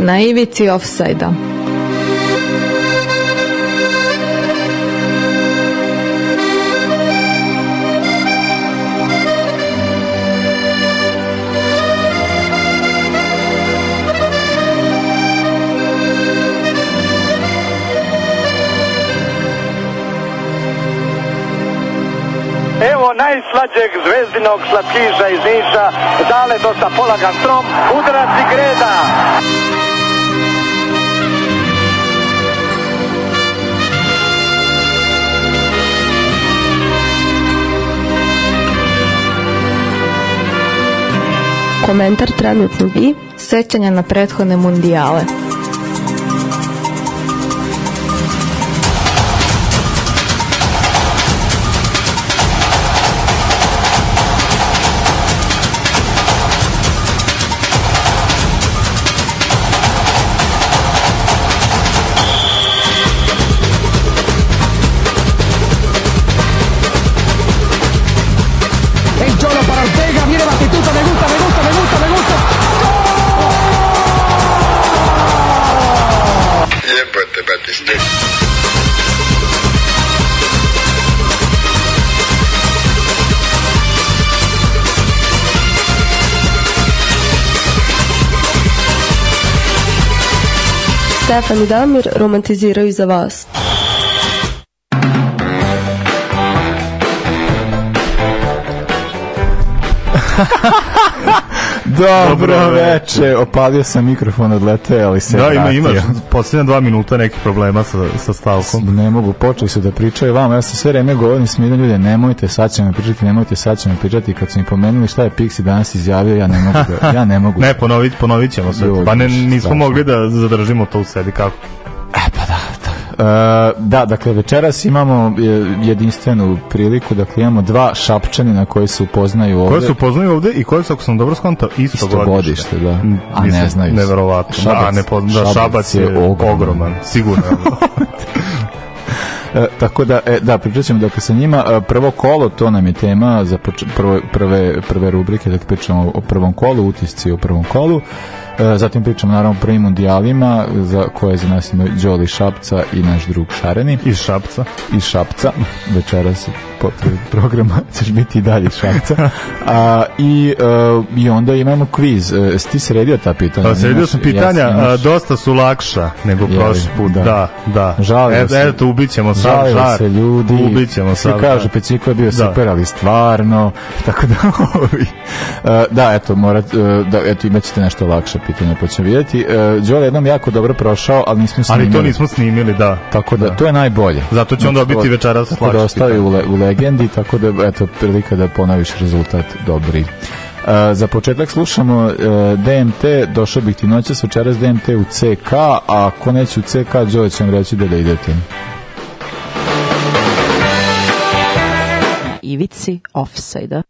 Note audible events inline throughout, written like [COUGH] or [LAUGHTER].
Na ivici ofsajda. Najslađeg zvezdinog slatkiša iz Niša, dale dosta polagan strom, udarac i greda. Komentar trenutnog i sećanja na prethodne mundijale. Stefan i Damir romantiziraju za vas. [LAUGHS] Dobro veče, opalio sam mikrofon, odleteo, ali se Da, ima, imaš posljednja dva minuta nekih problema sa, sa stavkom. Ne mogu, počeli su da pričaju vama, ja sam sve vreme govorim smiran ljude, nemojte, sad ćemo pričati, nemojte, sad ćemo pričati, kad su mi pomenuli šta je Pixi danas izjavio, ja ne mogu da, ja ne mogu. [LAUGHS] Ne, ponovit, ponovit ćemo sve. Pa ne, nismo mogli da zadržimo to u sebi kako. Pa da, da. Da, dakle, večeras imamo e, jedinstvenu priliku, dakle, imamo dva šapčanina koji se upoznaju ovde. Koje su poznaju ovde i koje su, ako sam dobro skontao, isto, Isto godište, da. Mm, A ne znaju se. Neverovatno. Šabac- da, ne pozna, da, Šabac šabac je, je ogroman. ogroman. sigurno. [LAUGHS] E, tako da, e, da, pričat dakle sa njima. E, prvo kolo, to nam je tema za prve, prve, prve rubrike, dakle pričamo o prvom kolu, utisci o prvom kolu. E, zatim pričamo naravno o prvim mundijalima za koje za nas ima Đoli Šapca i naš drug Šareni Iz Šapca. iz Šapca. Večeras po programa [LAUGHS] ćeš biti i dalje Šapca. A, i, e, I onda imamo kviz. E, jesi ti sredio ta pitanja? Pa sredio sam pitanja, jes, a, imaš- dosta su lakša nego prošli put. Da. Da, da. Žalilo E, se. eto, ubit ćemo sad Žalilo žar. se ljudi. Ubit ćemo Svi sad. kažu da. Peciko je bio Da. super, ali stvarno. [LAUGHS] Tako da, ovi, da, eto, morat, da, eto, imat ćete nešto lakše pitanje, pa ćemo vidjeti. E, Đole je jednom jako dobro prošao, ali nismo snimili. Ali to nismo snimili, da. Tako da, to je najbolje. Zato će onda biti večeras Tako da ostavi u, le, u legendi, tako da, eto, prilika da ponoviš rezultat dobri. E, za početak slušamo e, DMT, došao bih ti noćas večeras DMT u CK, a ako neće u CK, Đole će vam reći da da idete. ivici ofsajda.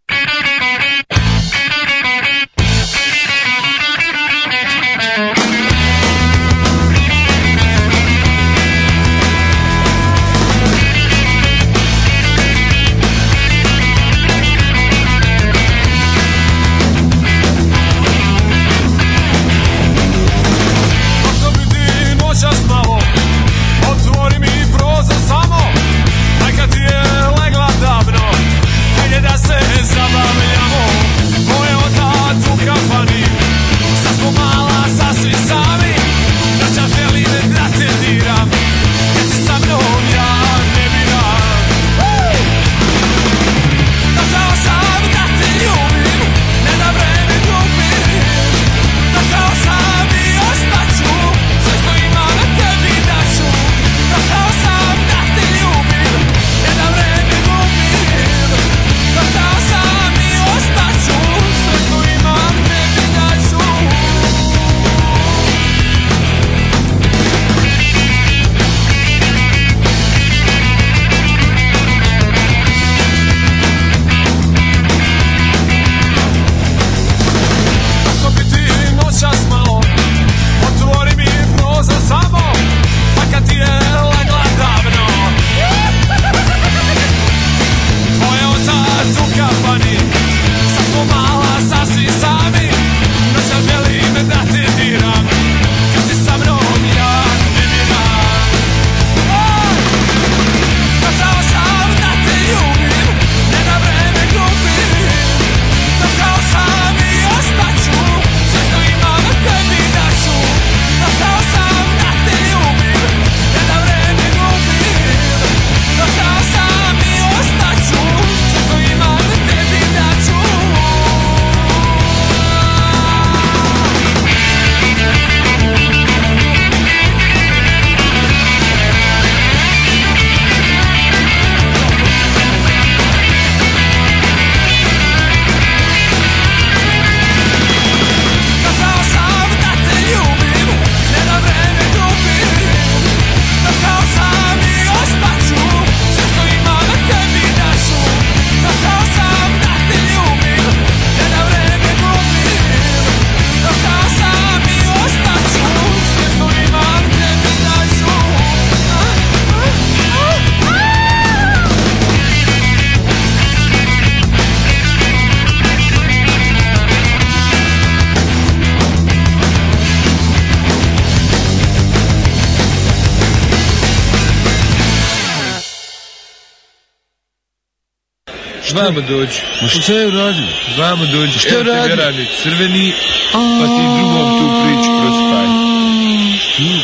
Vamo dođi. Ma šta je uradio? Vamo dođi. Šta je uradio? veranik crveni, pa ti drugom tu priču prospaj.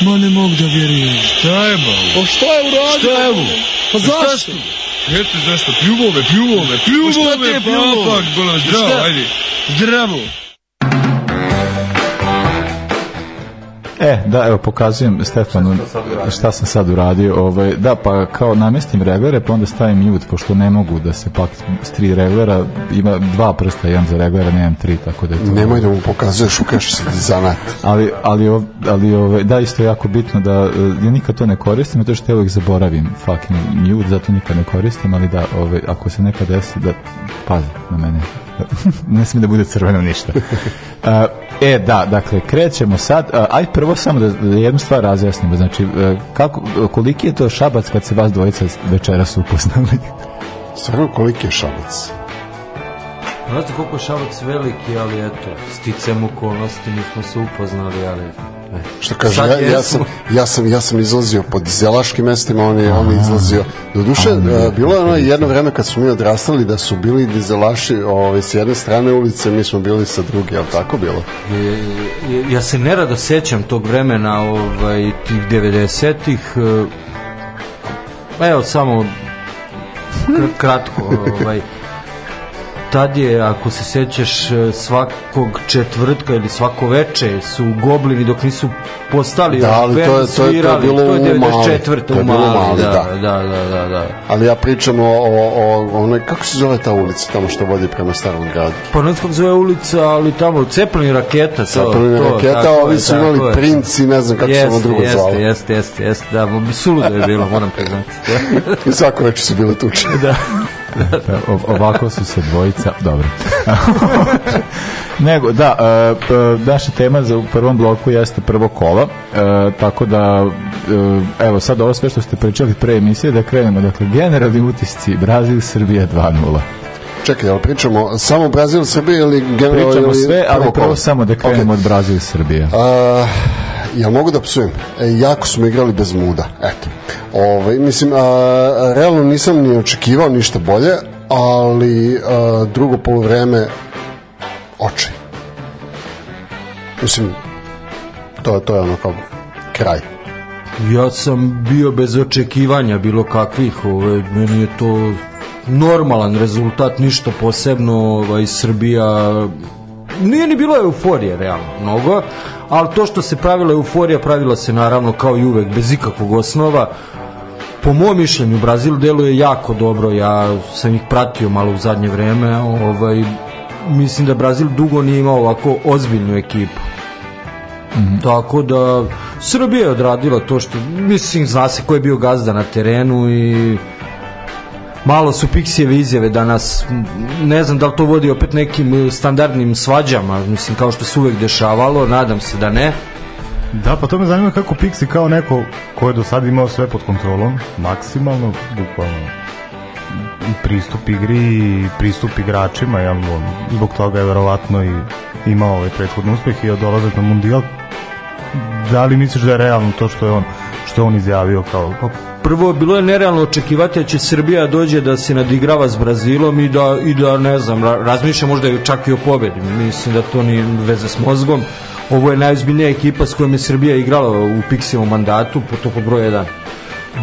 Ma ne mogu da vjerujem. Šta je malo? Pa šta je uradio? Šta je ovo? Pa zašto? Eto zašto, pljuvo me, pljuvo me, pljuvo Pa me, pljuvo? papak, bolam, zdravo, ajde. Zdravo. E, da, evo, pokazujem Stefanu šta sam sad uradio. Ovaj, da, pa kao namestim reglere, pa onda stavim mute, pošto ne mogu da se pak s tri reglera, ima dva prsta, jedan za reglera, nemam tri, tako da je to... Nemoj da mu pokazuješ u kašu se zanat. Ali, ali, ov- ali ove, da, isto je jako bitno da e, ja nikad to ne koristim, zato što ja uvijek zaboravim fucking mute, zato nikad ne koristim, ali da, ove, ako se nekad desi, da pazi na mene. [LAUGHS] ne smije da bude crveno ništa. E, [LAUGHS] e, da, dakle, krećemo sad. Aj prvo samo da, da jednu stvar razjasnimo. Znači, e, kako, koliki je to šabac kad se vas dvojica večeras upoznali? [LAUGHS] Stvarno koliki je šabac? Znate koliko je šabac veliki, ali eto, sticam okolnosti, nismo se upoznali, ali... E. Što kaže, Sad ja, ja, sam, ja, sam, ja sam izlazio po dizelaškim mestima, on je, on je izlazio. Do duše, bilo je ono jedno vreme kad su mi odrastali da su bili dizelaši ovaj, s jedne strane ulice, mi smo bili sa druge, ali tako bilo? E, e, ja se nerado sećam tog vremena ovaj, tih 90-ih e, evo samo kr- kratko [LAUGHS] ovaj, tad je, ako se sećaš e, svakog četvrtka ili svako veče su goblini dok nisu postali Da, ali to je- to je- to je bilo to je u Mali. 94. To je bilo Mali, da, da. da, da, da, da. Ali ja pričam o, o, o onoj, kako se zove ta ulica tamo što vodi prema starom gradu? Pa ne znam zove ulica, ali tamo Ceplin raketa. To, raketa, ovi su tako imali je. princ i ne znam kako se ono drugo jeste, zvalo. Jeste, jeste, jeste, jeste, da, suludo je bilo, moram priznati. I [LAUGHS] svako večer su bile tuče. da. [LAUGHS] O- [LAUGHS] ovako su se dvojica, dobro. [LAUGHS] Nego, da, e, p- naša tema za u prvom bloku jeste prvo kolo, e, tako da, e, evo sad ovo sve što ste pričali pre emisije, da krenemo, dakle, generalni utisci, Brazil, Srbija 2-0. Čekaj, jel pričamo samo Brazil, Srbije ili generalno? Pričamo ili sve, ali prvo samo da krenemo od Brazil, Srbija. A, ja mogu da psujem. E, jako smo igrali bez muda. Eto. Ove, mislim, a, realno nisam ni očekivao ništa bolje, ali a, drugo polovreme očaj. Mislim, to, to je ono kao kraj. Ja sam bio bez očekivanja bilo kakvih, ovaj, meni je to normalan rezultat, ništa posebno, ovaj, Srbija nije ni bilo euforije realno mnogo, ali to što se pravila euforija pravila se naravno kao i uvek bez ikakvog osnova. Po mom mišljenju Brazil deluje jako dobro. Ja sam ih pratio malo u zadnje vreme. Ovaj, mislim da Brazil dugo nije imao ovako ozbiljnu ekipu. Tako da Srbija je odradila to što mislim zna se ko je bio gazda na terenu i malo su Pixijeve izjave danas ne znam da li to vodi opet nekim e, standardnim svađama mislim kao što se uvek dešavalo nadam se da ne Da, pa to me zanima kako Pixi kao neko ko je do sada imao sve pod kontrolom, maksimalno, bukvalno pristup igri i pristup igračima, ja, on, zbog toga je verovatno i imao ovaj prethodni uspeh i dolazak na mundijal. Da li misliš da je realno to što je on što on izjavio kao Pa prvo bilo je nerealno očekivati da će Srbija dođe da se nadigrava s Brazilom i da, i da ne znam, ra- razmišlja možda čak i o pobedi. Mislim da to nije veze s mozgom. Ovo je najozbiljnija ekipa s kojom je Srbija igrala u Pixijevom mandatu, po to broj 1.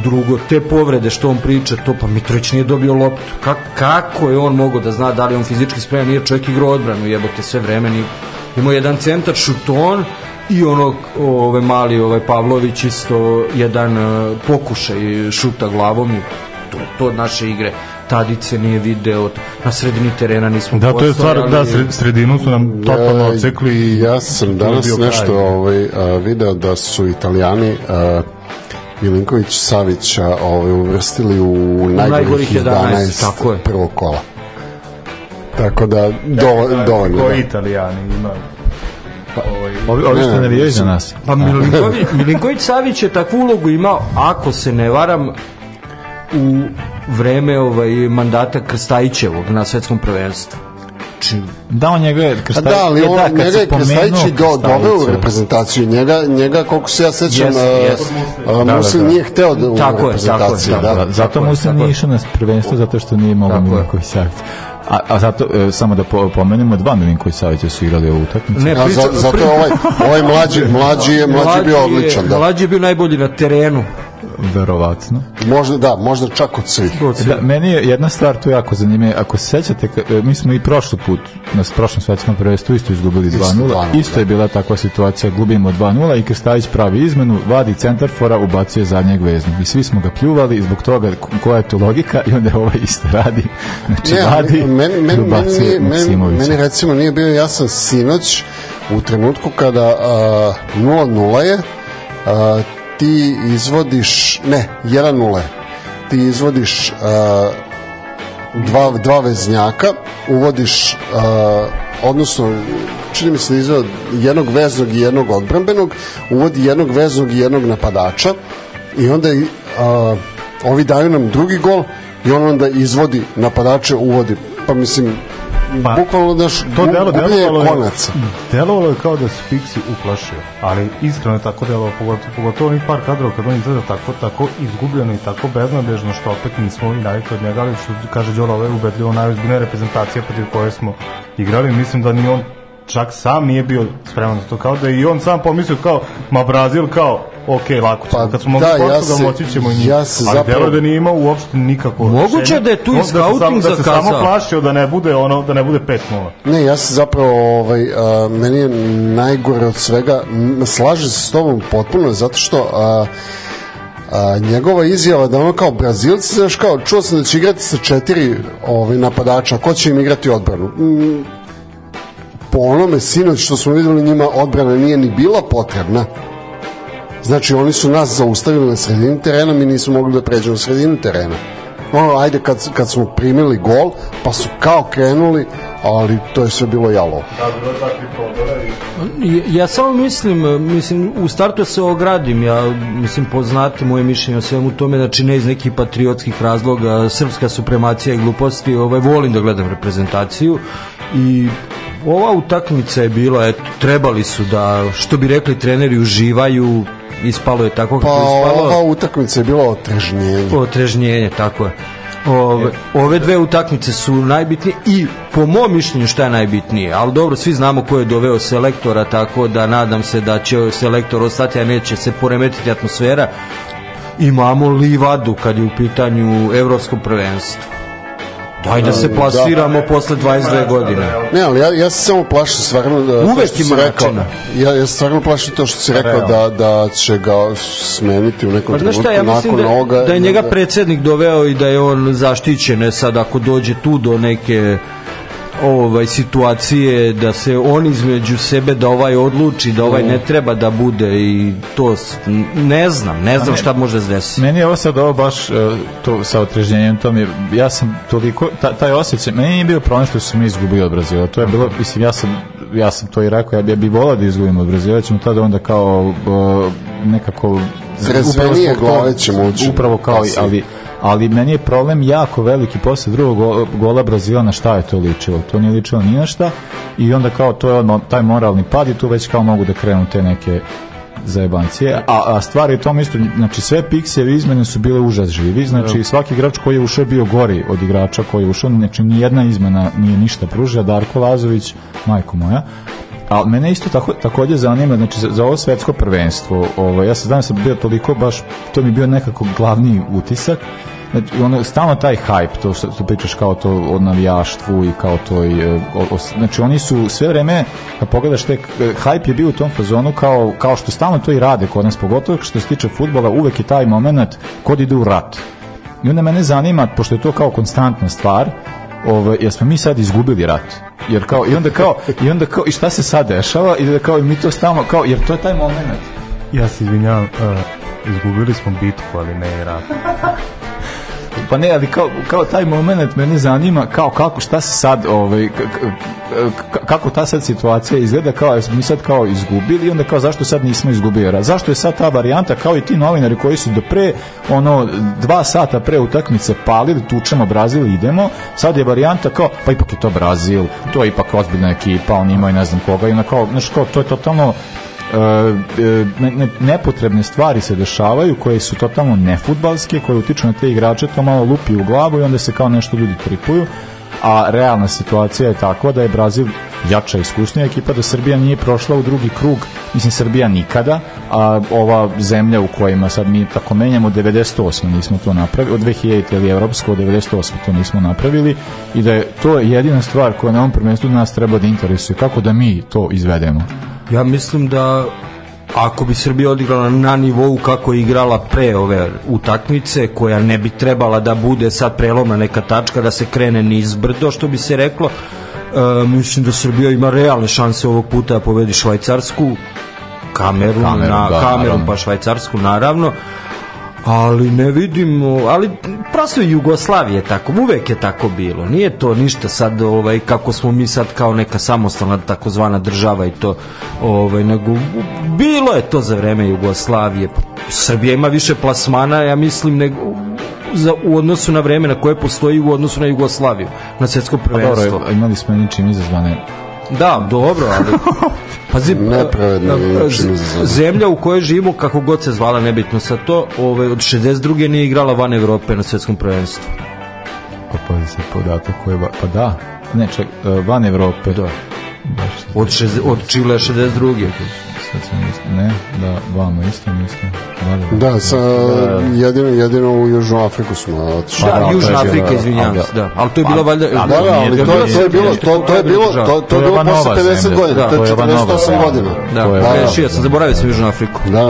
Drugo, te povrede što on priča, to pa Mitrović nije dobio loptu. Ka, kako je on mogao da zna da li on fizički spreman, nije čovjek igrao odbranu, jebote sve vreme. Ni, imao jedan centar, šuton, i onog ove mali ovaj Pavlović isto jedan uh, pokušaj šuta glavom i to je to naše igre Tadice nije video na sredini terena nismo Da, to je stvar, da, sre- sredinu su nam totalno odsekli i Ja sam danas nešto kraj. ovaj, a, video da su italijani a, Milinković Savića ovaj, uvrstili u najgorih najgorih 11, 11, tako je. prvog kola. Tako da, dovo- dovoljno. Koji Da. italijani ima Ovi, ovi što ne, navijaju za nas. Pa Milinković, Milinković Savić je takvu ulogu imao, ako se ne varam, u vreme ovaj mandata Krstajićevog na svetskom prvenstvu. Da, on njega je A Krstajić. da, ali je on, kad njega si je Krstajić i do, doveo u reprezentaciju. Njega, njega koliko se ja sećam, jeste. a, Da, da, Muslin da. nije hteo da u Tako je, tako je, reprezentaciju. tako da. Da, zato Tako je, tako nije je. išao na prvenstvo zato što nije je. Milinković Savić. A, a zato, e, samo da po, pomenemo, dva Milinković Savića su igrali ovu utakmicu. Ne, A priča- za, zato je pri- ovaj, ovaj mlađi, mlađi je, mlađi je bio odličan, da. Mlađi je bio najbolji na terenu. Verovatno. Možda, da, možda čak od svih. Da, meni je jedna stvar tu jako zanimljiva. Ako se sećate, e, mi smo i prošli put na prošlom svetskom prvenstvu isto izgubili 2:0. 2:0, Isto je bila takva situacija, gubimo 2:0 i Krstajić pravi izmenu, vadi centarfora, ubacuje zadnjeg veznog. I svi smo ga pljuvali i zbog toga koja je to logika i onda ovaj isto radi. [LAUGHS] Znači, Ne, vadi meni, meni, meni, ubacuje meni, Maksimovića. meni recimo nije bio jasan sinoć u trenutku kada a, 0-0 je a, ti izvodiš ne, 1-0 je ti izvodiš a, dva, dva veznjaka uvodiš a, odnosno čini mi se da izvod jednog veznog i jednog odbrambenog uvodi jednog veznog i jednog napadača i onda a, ovi daju nam drugi gol i on onda izvodi napadače uvodi. Pa mislim Pa, bukvalno daš to delo delovalo je, konaca delovalo je kao da se Pixi uplašio, ali iskreno je tako delovalo, pogotovo, pogotovo onih par kadrova kad on izgleda tako, tako izgubljeno i tako beznadežno što opet nismo i navikli od njega, ali što kaže Đora, ovo je ubedljivo najozbiljnija reprezentacija protiv koje smo igrali, mislim da ni on čak sam nije bio spreman za to, kao da je i on sam pomislio kao, ma Brazil kao, ok, lako ćemo, Pa, kad smo mogli da, ja Portugal, se- moći ćemo i njih, ja se ali zapravo- delo da nije imao uopšte nikako Moguće rešenje. da je tu i On- se samo- scouting da se samo zakazao. plašio da ne bude ono, da ne bude 5-0. Ne, ja se zapravo, ovaj, a, meni je najgore od svega, m, slažem se s tobom potpuno, zato što a, a, njegova izjava da ono kao Brazilci, znaš kao, čuo sam da će igrati sa četiri ovaj, napadača, ko će im igrati odbranu? Mm, po onome sinoć što smo videli njima odbrana nije ni bila potrebna. Znači oni su nas zaustavili na sredini terena, mi nismo mogli da pređemo u sredinu terena. Ono, ajde kad, kad smo primili gol, pa su kao krenuli, ali to je sve bilo jalo. Ja samo mislim, mislim, u startu se ogradim, ja mislim poznate moje mišljenje o svemu tome, znači ne iz nekih patriotskih razloga, srpska supremacija i gluposti, ovaj, volim da gledam reprezentaciju i ova utakmica je bila, eto, trebali su da, što bi rekli treneri, uživaju, ispalo je tako Pa kako je ispalo. ova utakmica je bila otrežnjenje. Otrežnjenje, tako je. Ove, ove dve utakmice su najbitnije i po mom mišljenju šta je najbitnije, ali dobro, svi znamo ko je doveo selektora, tako da nadam se da će selektor ostati, a neće se poremetiti atmosfera. Imamo livadu kad je u pitanju evropsko prvenstvo. Daj da se plasiramo Da. posle 22 godine. Ne, ali ja, ja se samo plašim stvarno da, to Uvek ima rekao, načina. ja, ja se stvarno plašim to što si rekao da, da će ga smeniti u nekom Pa trenutku šta, ja nakon da, ovoga. da je njega da- predsednik doveo i da je on zaštićen, e sad ako dođe tu do neke ovaj situacije da se on između sebe da ovaj odluči da ovaj ne treba da bude i to ne znam ne znam šta može da se desi Meni je ovo sad ovo baš e, to sa otrežnjenjem to mi je, ja sam toliko ta, taj osjećaj meni nije bio problem što su mi izgubili od Brazila to je bilo mislim ja sam ja sam to i rekao ja bi, ja bi volao da izgubimo od Brazila ćemo tada onda kao e, nekako toga- glave ćemo ući. upravo kao ali ali meni je problem jako veliki posle drugog go- gola Brazila na šta je to ličilo. To nije ličilo ni na šta. I onda kao to je odmah taj moralni pad i tu već kao mogu da krenu te neke zajebancije, a, a stvar je u tom isto, znači sve Pixijeve izmene su bile užas živi, znači svaki igrač koji je ušao bio gori od igrača koji je ušao, znači ni jedna izmena nije ništa pružila, Darko Lazović, majko moja, a mene isto tako, takođe zanima, znači za, za ovo svetsko prvenstvo, ovaj, ja se znam da sam bio toliko baš, to mi je bio nekako glavni utisak, Znači, ono, stalno taj hype, to što, što pričaš kao to o navijaštvu i kao to i, e, o, o, znači oni su sve vreme, kad pogledaš te, e, hype je bio u tom fazonu kao, kao što stalno to i rade kod nas, pogotovo što se tiče futbola, uvek je taj moment kod ide u rat. I onda mene zanima, pošto je to kao konstantna stvar, ovaj, jer smo mi sad izgubili rat. Jer kao, i onda kao, i onda kao, i šta se sad dešava, i da kao, i mi to stalno, kao, jer to je taj moment. Ja se izvinjavam, uh, izgubili smo bitku, ali ne i rat. Pa ne, ali kao, kao taj moment mene zanima kao kako, šta se sad, ovaj, kako ta sad situacija izgleda, kao mi sad kao izgubili onda kao zašto sad nismo izgubili, Jer zašto je sad ta varijanta, kao i ti novinari koji su do pre, ono, dva sata pre utakmice palili, tučemo Brazil idemo, sad je varijanta kao, pa ipak je to Brazil, to je ipak ozbiljna ekipa, oni imaju ne znam koga i onda kao, znaš, kao, to je totalno, ne, ne, nepotrebne stvari se dešavaju koje su totalno nefutbalske, koje utiču na te igrače, to malo lupi u glavu i onda se kao nešto ljudi tripuju a realna situacija je takva da je Brazil jača iskusnija ekipa, da Srbija nije prošla u drugi krug, mislim Srbija nikada, a ova zemlja u kojima sad mi tako menjamo, 98. nismo to napravili, od 2000. ili evropsko, od 98. to nismo napravili i da je to jedina stvar koja na ovom prvenstvu nas treba da interesuje, kako da mi to izvedemo. Ja mislim da ako bi Srbija odigrala na nivou kako je igrala pre ove utakmice, koja ne bi trebala da bude sad prelomna neka tačka, da se krene niz brdo, što bi se reklo, e, mislim da Srbija ima realne šanse ovog puta da pobedi Švajcarsku, Kamerun, Kamerun, na, da, Kamerun pa Švajcarsku naravno, ali ne vidimo, ali prosto Jugoslavije je tako, uvek je tako bilo. Nije to ništa sad ovaj kako smo mi sad kao neka samostalna takozvana država i to ovaj nego bilo je to za vreme Jugoslavije. Srbija ima više plasmana, ja mislim nego za, u odnosu na vreme na koje postoji u odnosu na Jugoslaviju na svetskom Pa prvenstvu. dobro, imali smo ničim izazvane Da, dobro, ali [LAUGHS] pazi, Nepravedno zemlja u kojoj živimo, kako god se zvala, nebitno sa to, ovaj, od 62. nije igrala van Evrope na svetskom prvenstvu. pa pazi se podatak koji je, va- pa da, ne ček, e, van Evrope. Da. Baš, Od, šez, od Čile 62. sad sam mislim, ne, da, vama isto mislim. Da, da, Da, sa, jedino, jedino u Južnu Afriku smo otišli. Da, da, to Južna je Afrika, izvinjavam ali- se, da. Ali to je bilo valjda... Da, da, ali to, to je bilo, to, to je bilo, to, to To je je bilo posle nova 50 zemlja. godina, Da, to je to je ova nova 48 zemlja. godina. Da, To je- da, sam, zaboravio sam Južnu Afriku. Da,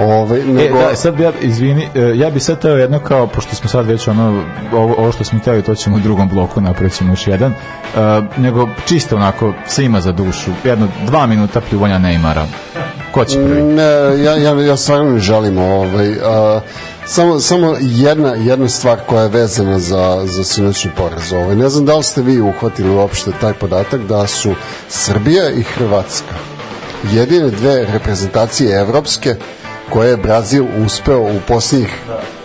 Ove, E, nego, da, sad bi ja, izvini, e, ja bi sad teo jedno kao, pošto smo sad već ono, ovo, ovo što smo teli, to ćemo u drugom bloku napraviti još jedan, e, nego čisto onako, svima za dušu, jedno, dva minuta pljuvanja Neymara. Ko će prvi? ne, ja, ja, ja stvarno ne želim ovaj, a, samo, samo jedna, jedna stvar koja je vezana za, za sinoćni poraz. Ovaj. Ne znam da li ste vi uhvatili uopšte taj podatak da su Srbija i Hrvatska jedine dve reprezentacije evropske koje je Brazil uspeo u posljednjih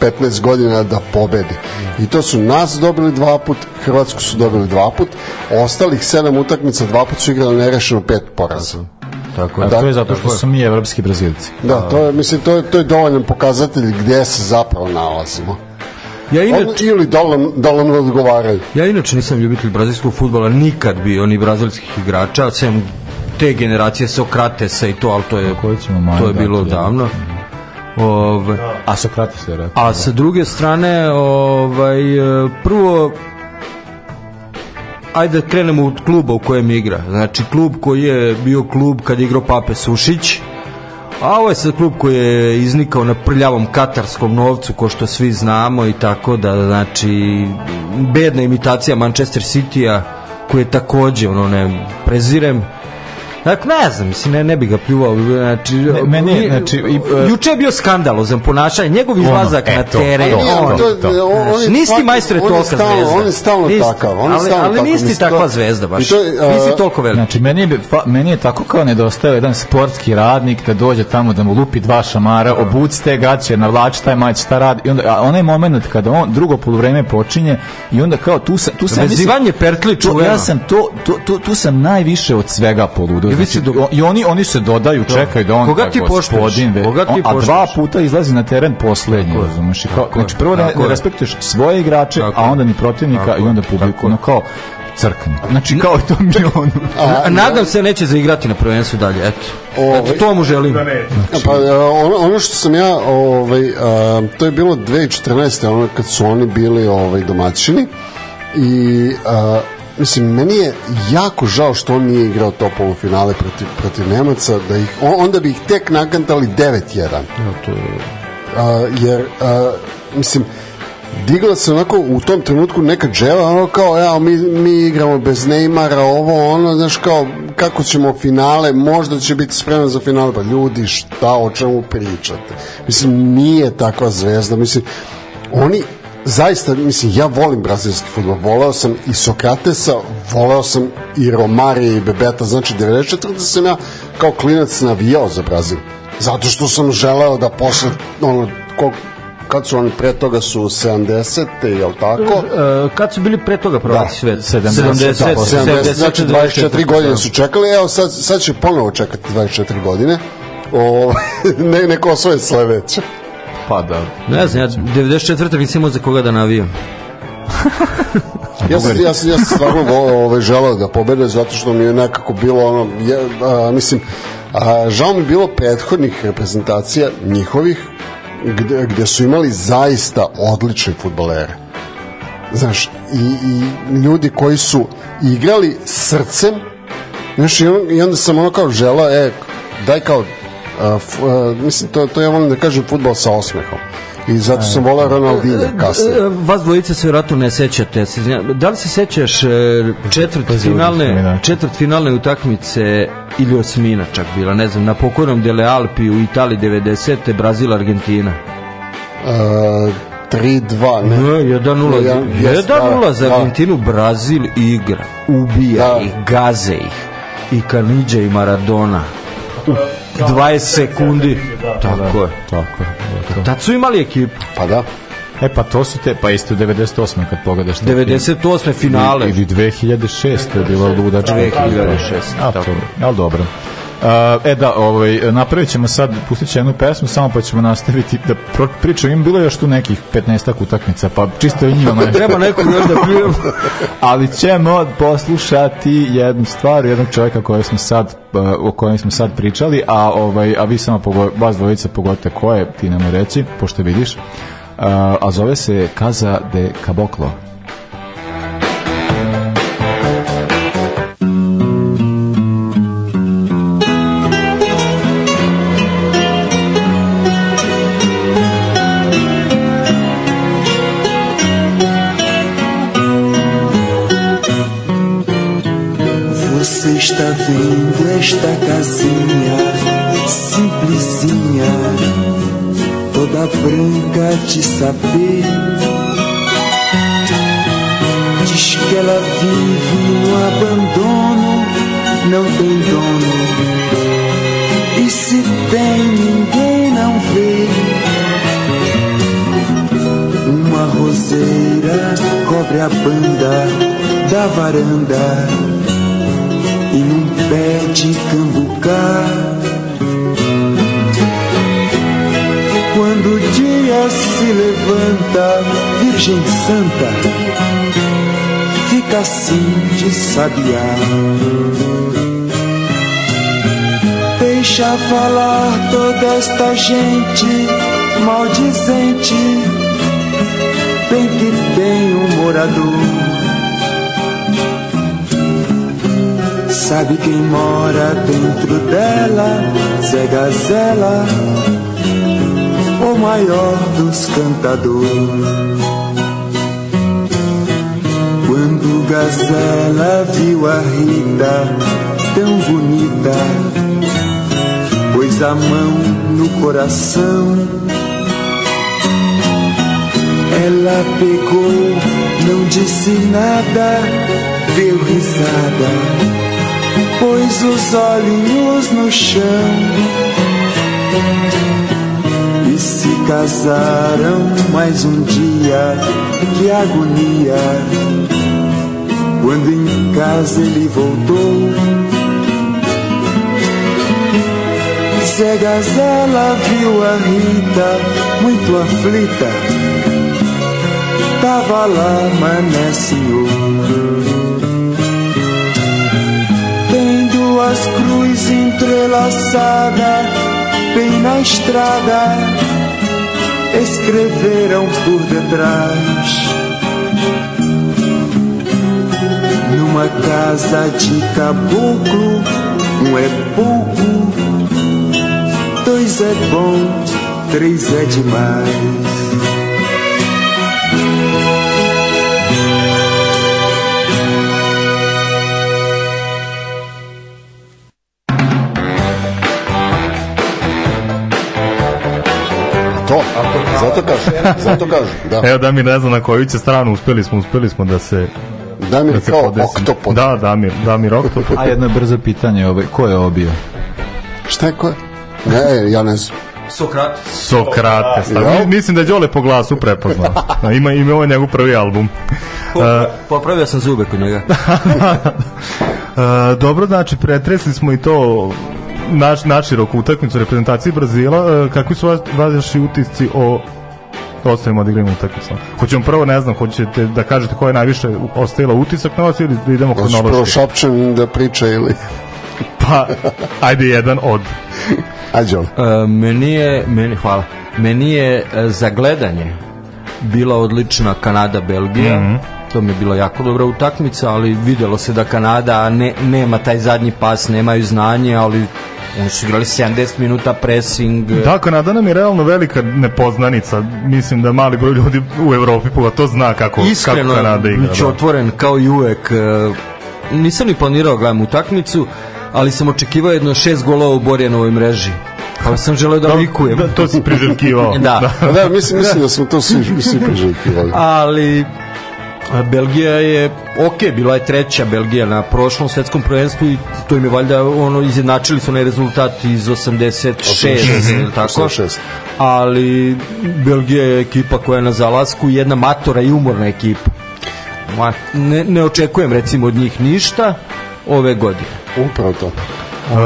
15 godina da pobedi. I to su nas dobili dva put, Hrvatsku su dobili dva put, ostalih sedam utakmica dva put su igrali nerešeno pet poraza. Tako A je. to je zato što su mi evropski brazilci. Da, to je, mislim, to je, to je dovoljan pokazatelj gdje se zapravo nalazimo. Ja On, inače, ili da da li nam odgovaraju. ja inače nisam ljubitelj brazilskog futbola, nikad bio ni brazilskih igrača, sem te generacije Sokratesa i to, ali to je, to je bilo ja. davno. Ove, A Sokrates je rekao. A sa druge strane, ovaj, prvo, ajde da krenemo od kluba u kojem igra. Znači, klub koji je bio klub kad je igrao Pape Sušić, a ovo je sad klub koji je iznikao na prljavom katarskom novcu, ko što svi znamo i tako da, znači, bedna imitacija Manchester City-a, koji je takođe, ono, ne, prezirem, Dakle, ne znam, mislim, ne, ne bi ga pljuvao, znači, Ne, meni znači, i, e, juče je bio skandalozan ponašanje, njegov izlazak e, na to, teren, to, on, to, to. on, on majstore on je tolika stalno- zvezda. On je stalno Nisi- takav. On je ali- stalno ali takav. nisi takva to- zvezda baš. to a, Nisi toliko velik. Znači, meni je, fa, meni je tako kao nedostao jedan sportski radnik da dođe tamo da mu lupi dva šamara, obuci te gaće, navlači taj mać, šta radi. I onda, a onaj moment kada on drugo poluvreme počinje i onda kao tu sam, tu sam, Vezivanje pertli To, čuveno. ja sam to, to, to, tu sam najviše od svega poludeo. I vi Znači, si do- I oni, oni se dodaju, čekaj da on Koga ti gospodin, ve- Koga ti on- a dva puta izlazi na teren poslednji, razumeš? I kao, znači prvo ne, tako ne je. respektuješ svoje igrače, Tako a onda ni protivnika Tako i onda publiku, ono kao crkni. Znači kao to mi je ono. A, nadam se neće zaigrati na prvenstvu dalje, eto. Ovaj- Eto, to mu želim. Pa e, ono, ono što sam ja ovaj a, to je bilo 2014. ono kad su oni bili ovaj domaćini i a, mislim meni je jako žao što on nije igrao to polufinale protiv protiv Nemaca da ih on- onda bi ih tek nakantali 9:1 a, jer a, mislim digla se onako u tom trenutku neka dževa, ono kao, ja, mi, mi igramo bez Neymara, ovo, ono, znaš, kao, kako ćemo finale, možda će biti spreman za finale, pa ljudi, šta, o čemu pričate? Mislim, nije takva zvezda, mislim, oni zaista, mislim, ja volim brazilski futbol. Voleo sam i Sokratesa, voleo sam i Romarija i Bebeta. Znači, 94. sam ja kao klinac navijao za Brazil. Zato što sam želeo da posle, ono, ko, kad su oni pre toga su 70. jel tako? E, kad su bili pre toga prvaki svet? 70, 70, 70, znači 24 24 godine su čekali, evo sad, sad će ponovo čekati 24 godine. O, [LAUGHS] ne, neko osvoje sledeće. Pa da. Ne znam, ja 94. nisam imao za koga da navijam. Ja sam, ja sam, ja sam stvarno ovaj, želeo da pobede zato što mi je nekako bilo ono, je, a, mislim, a, žao mi bilo prethodnih reprezentacija njihovih gde, gde su imali zaista odlične futbolere. Znaš, i, i ljudi koji su igrali srcem, znaš, i, on, i onda sam ono kao želao, e, daj kao, mislim, to, to ja volim da kažem futbol sa osmehom. I zato sam volao Ronaldinho kasnije. E, Vas dvojice se vjerojatno ne sećate. Da li se sećaš e, četvrt finalne, diskriminacija. četvrt finalne utakmice ili osmina čak bila, ne znam, na pokojnom Dele Alpi u Italiji 90. Brazil Argentina. Uh, 3-2, ne. Ne, 1-0 Ja- jest, 1-0 da, za da. Argentinu Brazil igra, ubija Da. ih, gaze ih i Kanidja i Maradona u 20 sekundi tako je Tako je. tad su imali ekipu Pa da. E pa to su te, pa isto 98. kad pogledaš. te 98. finale Ili 2006. je bilo ludačka. 2006, A, tako. to, ali dobro. Uh, e da, ovaj, napravit ćemo sad, pustit ću jednu pesmu, samo pa ćemo nastaviti da pro- pričam, im bilo još tu nekih 15 utakmica, pa čisto i njima nešto. treba nekog još da pljujemo [LAUGHS] ali ćemo poslušati jednu stvar jednog čovjeka koji smo sad o kojem smo sad pričali a ovaj a vi samo pogo, vas dvojica pogodite ko je ti nam reći pošto vidiš. Uh, a zove se Casa de Caboclo varanda e num pé de cambucá. Quando o dia se levanta, Virgem Santa, fica assim de sabiá. Deixa falar toda esta gente maldizente, bem que tem um morador. Sabe quem mora dentro dela? Zé Gazela, o maior dos cantadores. Quando Gazela viu a Rita tão bonita, pôs a mão no coração. Ela pegou, não disse nada, deu risada pôs os olhinhos no chão e se casaram mais um dia. Que agonia! Quando em casa ele voltou, Zé Gazela viu a Rita muito aflita. Tava lá, mané senhor. Duas cruzes entrelaçadas bem na estrada escreveram por detrás. Numa casa de caboclo um é pouco dois é bom três é demais zato kažem, zato kažem, da. Evo Damir ne zna na koju će stranu, uspeli smo, uspeli smo da se Damir da se kao podesimo. oktopod. Da, Damir, Damir oktopod. A jedno brzo pitanje, ovaj, ko je ovo bio? Šta je ko je? Ne, ja ne znam. Sokrat. Sokrates. Ja. Ja. Mislim da je Đole po glasu prepoznao. [LAUGHS] Da, ima, ima ovo njegov prvi album. Uh, Popravio sam zube kod njega. [LAUGHS] Uh, dobro, znači, pretresli smo i to naš, naširoko utakmicu reprezentacije Brazila. Kakvi su vas, vaši utisci o ostavimo odigrajmo utakmicu. Hoćemo prvo, ne znam, hoćete da kažete ko je najviše ostavila utisak na vas ili da idemo Hoćeš prvo? Šapčan da priča ili... Pa, ajde jedan od. Ajde. E, meni je, meni, hvala, meni je e, za gledanje bila odlična Kanada-Belgija. Mhm. To mi je bila jako dobra utakmica, ali videlo se da Kanada ne, nema taj zadnji pas, nemaju znanje, ali oni su igrali 70 minuta pressing. Da, Kanada nam je realno velika nepoznanica. Mislim da mali broj ljudi u Evropi pogotovo zna kako, Iskreno, kako Kanada igra. ću Da. otvoren kao i uvek. e, Nisam ni planirao gledam utakmicu, ali sam očekivao jedno šest golova u Borjanovoj mreži. Pa sam želeo da likujem. Da, to si priželjkivao. [LAUGHS] Da. Pa Da, mislim, mislim da smo to svi, svi priželjkivali. ali Belgija je ok, bila je treća Belgija na prošlom svetskom prvenstvu i to im je valjda ono izjednačili su onaj rezultat iz 86 ili tako 86. ali Belgija je ekipa koja je na zalasku jedna matora i umorna ekipa Ma, ne, ne očekujem recimo od njih ništa ove godine Upravo to. Uh,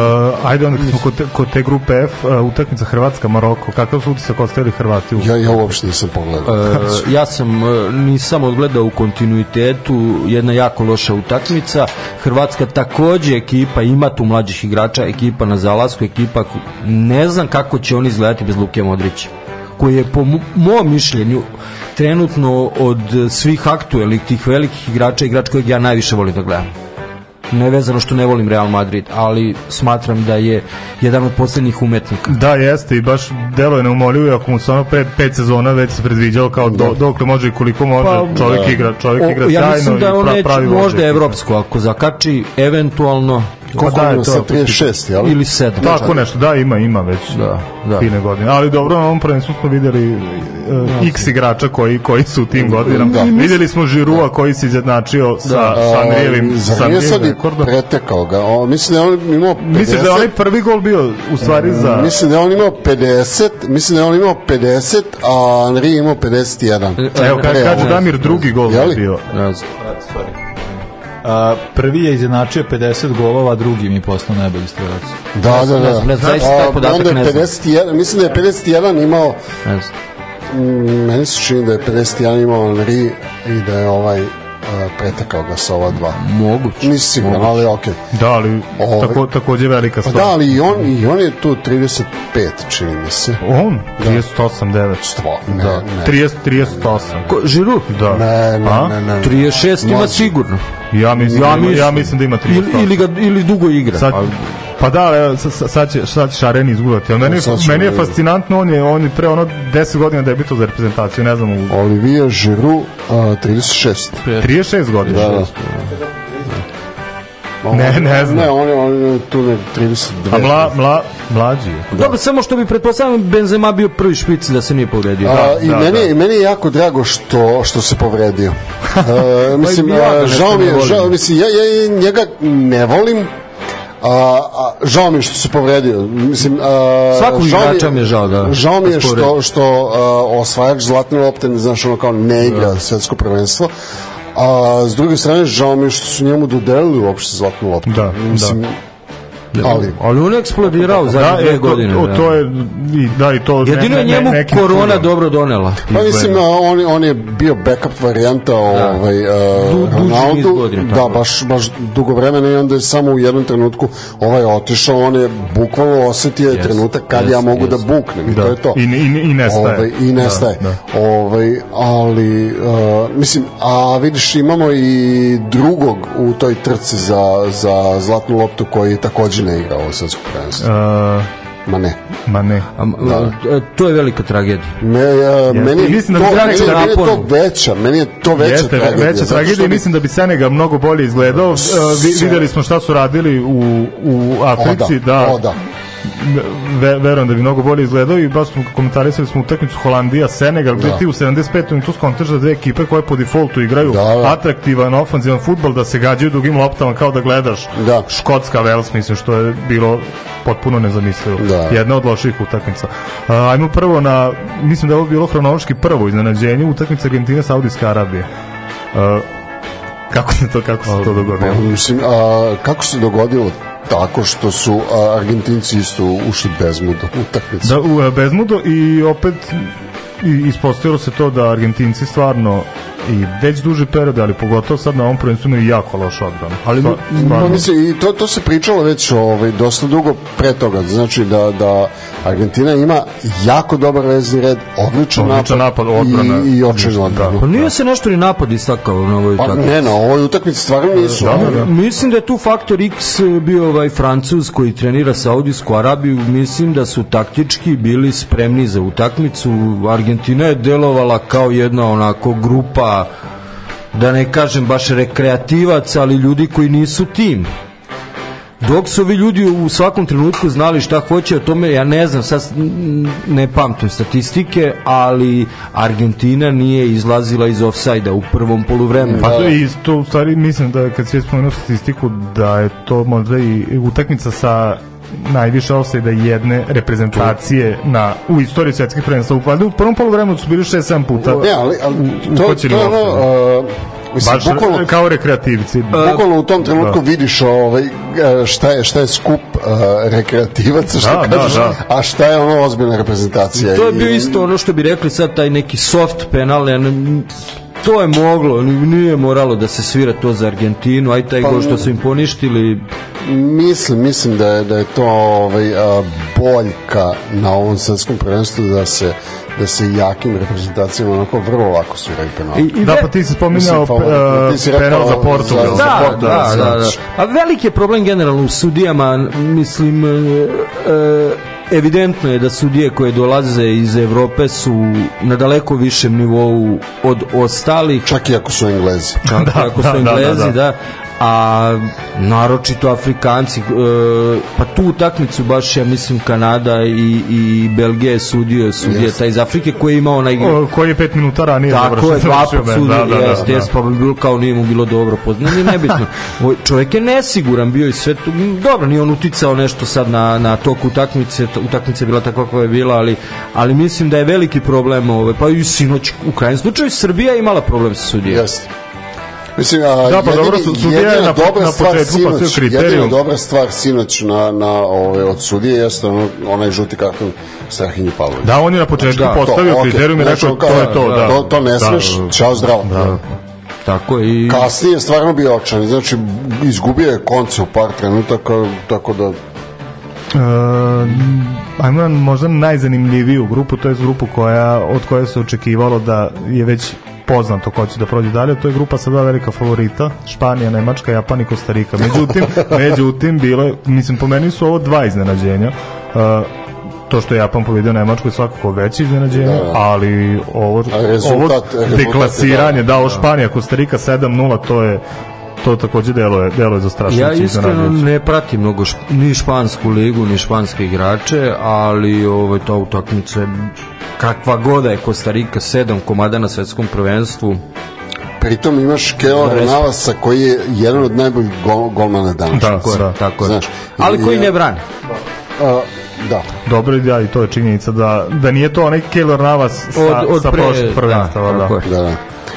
ajde onda kad smo kod te, kod te grupe F, uh, utakmica Hrvatska, Maroko, kakav su utisak ostavili Hrvati u... Ja, ja uopšte nisam pogledao. E, ja sam e, nisam odgledao u kontinuitetu jedna jako loša utakmica Hrvatska takođe ekipa ima tu mlađih igrača ekipa na zalasku ekipa ne znam kako će oni izgledati bez Luke Modrića koji je po mo- mom mišljenju trenutno od svih aktuelnih tih velikih igrača igrač kojeg ja najviše volim da gledam nevezano što ne volim Real Madrid ali smatram da je jedan od poslednjih umetnika. Da, jeste i baš delo je neumoljivo, ako mu ono pre pet sezona već se predviđao kao do, dokle može i koliko može, Pa, čovjek da. igra, čovjek O, igra ja sjajno mislim da i on pra, neće, pravi možda evropsko ako zakači eventualno Koliko da, da, je sa 36, jel? ili 7 Tako nešto, da, ima, ima već Da, da. fine godine. Ali dobro, na ovom prvenstvu smo videli uh, x igrača koji, koji su u tim godinama. Da. Videli smo Žirua koji se izjednačio sa, sa Andrijevim, sa Zar nije sad i pretekao ga? O, mislim da je on imao 50... Mislim da je onaj prvi gol bio u stvari za... Mislim da je on imao 50, mislim da je on imao 50, a Henry imao 51. Evo, kaže Damir, drugi gol Je je li? bio. ne znam A, prvi je izjednačio 50 golova, a drugi mi postao najbolji strelac. Da, da, Ne da. znam, ne znam, zaista taj podatak ne znam. 51, mislim da je 51 imao, ne znam mm, meni se čini da je 51 imao Henry i da je ovaj pretekao ga sa ova dva. moguće Nisi siguran, ali okej. Da, ali Ovaj- tako, takođe velika Pa stvar. da, ali i on, i on je tu 35, čini mi se. On? 38, 9. Stvo, ne, Da, ne. 30, 38. Ko, Žiru Da. Ne, ne, A? ne, ne. 36 ima sigurno Ja mislim, Ja mislim, mislim. ja mislim da ima 38. ili, ili, ga, ili dugo igra Sad, pa da, evo, sa- sa- sad će, sad će Šaren izgledati. Ali meni, ćemo meni je vidjeti. fascinantno, on je, on je pre ono 10 godina debitao za reprezentaciju, ne znam, u Olivier Giroud, uh, 36. 36 godina. Da, da. Ne, ne znam. Ne, on je, on je tu ne 32. A mla, mla, mlađi je. Dobro, samo što bi pretpostavljam Benzema bio prvi špic da se nije povredio. A, I da, meni, da. je- meni je jako drago što, što se povredio. Uh, [LAUGHS] mislim, Pa i nešto žao mi je, žao, mislim, ja, ja njega ne volim, a, a, žao mi je što se povredio. Mislim, a, Svakog žao igrača mi je žao da- Žao mi da je što, što a, osvajač zlatne lopte, ne znaš, ono kao ne igra svetsko prvenstvo. A s druge strane, žao mi je što su njemu dodelili uopšte zlatnu loptu. Da, mislim, ali, Ali on je eksplodirao za Da, dve e, to, godine. to, da. to je, i, da, i to... Jedino je ne- ne- njemu korona čudom. dobro donela. Pa mislim, on, on je bio backup varijanta ovaj, uh, Du- da, baš, baš dugo vremena i onda je samo u jednom trenutku ovaj otišao, on je bukvalno osetio je Yes, trenutak kad yes, ja mogu yes. da buknem i Da. to je to. I, i, i nestaje. Ovaj, I nestaje. Da, da. Ovaj, ali, uh, mislim, a vidiš, imamo i drugog u toj trci za, za zlatnu loptu koji takođe ne igra ovo svetsko prvenstvo. Uh, Ma ne. ma ne. A, e, to je velika tragedija. Me, uh, meni, je Mislim da to, bi meni, Senegal meni je to veća, meni je to veća Jeste, tragedija. veća tragedija i bi- mislim da bi Senegal mnogo bolje izgledao. Uh, vi, videli smo šta su radili u, u Africi, O, da, da. o, da. Ve, verujem da bi mnogo bolje izgledao i baš smo komentarisali smo utakmicu Holandija Senegal gde Da. ti u 75. minutu skontaš da dve ekipe koje po defaultu igraju Da, da. atraktivan ofanzivan fudbal da se gađaju dugim loptama kao da gledaš Da. Škotska Vels mislim što je bilo potpuno nezamislivo Da. jedna od loših utakmica uh, ajmo prvo na mislim da je ovo bilo hronološki prvo iznenađenje utakmica Argentine Saudijske Arabije uh, kako se to kako se to dogodilo Pa, mislim, a, kako se dogodilo tako što su a, Argentinci isto ušli bezmudno u utakmicu. Da, u e, Bezmudo i opet i ispostavilo se to da Argentinci stvarno i već duži period, ali pogotovo sad na ovom prvenstvu imaju jako loš odbranu. Ali Stva- Pa stvarno. mislim, i to, to se pričalo već ovaj, dosta dugo pre toga, znači da, da Argentina ima jako dobar vezni red, odličan, Odličan napad, odbrana. i, i očajnu odbranu. Pa nije se nešto ni napad istakao na ovoj Pa utakmici. ne, na ovoj utakmici stvarno nisu. Da, ali- da. Mislim da je tu faktor X bio ovaj Francuz koji trenira Saudijsku Arabiju. Mislim da su taktički bili spremni za utakmicu. Argentina je delovala kao jedna onako grupa da ne kažem baš rekreativac, ali ljudi koji nisu tim. Dok su ovi ljudi u svakom trenutku znali šta hoće o tome, ja ne znam, sad ne pamtim statistike, ali Argentina nije izlazila iz ofsajda u prvom poluvremenu. Pa to je isto, u stvari mislim da kad si spomenuo statistiku da je to možda i utakmica sa najviše offside jedne reprezentacije na u istoriji svetskih prvenstva. U valjda u prvom poluvremenu su bili 6-7 puta. Ne, ali, ali to, to u ono, uh, mislim, Baš bukvalno, kao rekreativci. bukvalno u tom trenutku Da. vidiš ovaj, uh, šta, je, šta je skup uh, rekreativaca, što Da, da, kažeš, da. a šta je ono ozbiljna reprezentacija. To je bio isto ono što bi rekli sad taj neki soft penal, ja ne- to je moglo, nije moralo da se svira to za Argentinu, aj taj Pa gol što su im poništili, Mislim, mislim da je, da je to ovaj, a, boljka na ovom svetskom prvenstvu da se da se jakim reprezentacijama onako vrlo lako sviraju penali. I- i Da, pa ti si spominjao Mislim, pa, uh, ti si penal za Portugal. za- za da, Portugal, da, da, da. znači. A veliki je problem generalno u sudijama, mislim, e, evidentno je da sudije koje dolaze iz Evrope su na daleko višem nivou od ostalih Čak i ako su englezi. kako, Da, kako da, su da, Englezi, da, da, da. A naročito Afrikanci, e, pa tu utakmicu baš ja mislim Kanada i, i Belgija je sudio, sudija Jeste. taj iz Afrike koji je imao onaj O, koji je pet minuta ranije Tako je, dva put sudio, Da, da, da, jeste, da. jeste, pa bi bilo kao nije mu bilo dobro poznat, nije nebitno. [LAUGHS] Čovjek je nesiguran bio i sve m, dobro, nije on uticao nešto sad na, na tok utakmice, ta- utakmica je bila takva koja je bila, ali, ali mislim da je veliki problem, ove, pa i sinoć u krajnjem slučaju Srbija je imala problem sa sudijom. Jeste. Mislim, a, Da, pa jedini- dobro, su- sudija je na- dobra na početku sinoć- postavio kriterijum. Jedina dobra stvar sinoć na, na ove, od sudije jeste ono, onaj žuti karton Strahinji Pavlović. Da, on je na početku Da, postavio okej. kriterijum i Znači, rekao kao, to je to, da. To, to ne smeš, Da, čao zdravo. Da. Tako i... Kasnije je stvarno bio očan, znači izgubio je konce u par trenutaka, tako da E, ajmo na možda najzanimljiviju grupu, to je grupu koja, od koje se očekivalo da je već poznato ko će da prođe dalje, to je grupa sa dva velika favorita, Španija, Nemačka, Japan i Kostarika. Međutim, [LAUGHS] međutim bilo je, mislim, po meni su ovo dva iznenađenja. E, to što je Japan pobedio Nemačku je svakako veće iznenađenje, Da, da. ali ovo, rezultat- ovo rezultat je deklasiranje, da, da, ovo da. Španija, Kostarika 7-0, to je to takođe deluje, deluje za strašno Ja iskreno ne pratim mnogo šp, ni špansku ligu, ni španske igrače, ali ovaj, ta utakmica je kakva goda je Kostarika 7 komada na svetskom prvenstvu. pritom imaš Keora Da, Navasa koji je jedan od najboljih gol, golmana danas. Da, Tako je, da. tako je. Znaš, ali koji ne brani. A, da. Dobro, da, i to je činjenica da, da nije to onaj Keylor Navas sa, Od- od sa prošlog prvenstva. da, Da. Da, da.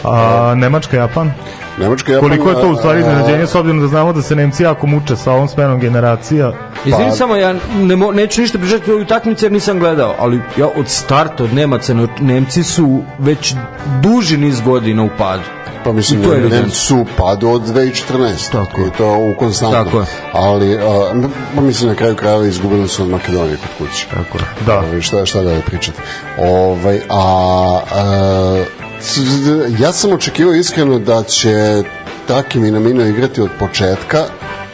A, Nemačka, Japan? Nemačka Japan, Koliko je to u stvari iznenađenje s obzirom da znamo da se Nemci jako muče sa ovom smenom generacija? Izvini Pa- samo, ja ne mo, neću ništa pričati o utakmici jer nisam gledao, ali ja od starta od Nemaca, ne- Nemci su već duži niz godina u padu. Pa mislim, I to je. Nemci su padu od 2014. Tako je. I to u konstantno. Tako je. Ali, a, pa mislim, na kraju krajeva izgubili su od Makedonije kod kuće. Tako je. Da. Ovaj, šta, šta da je pričati. Ovaj, a, a, ja sam očekivao iskreno da će Taki Minamino igrati od početka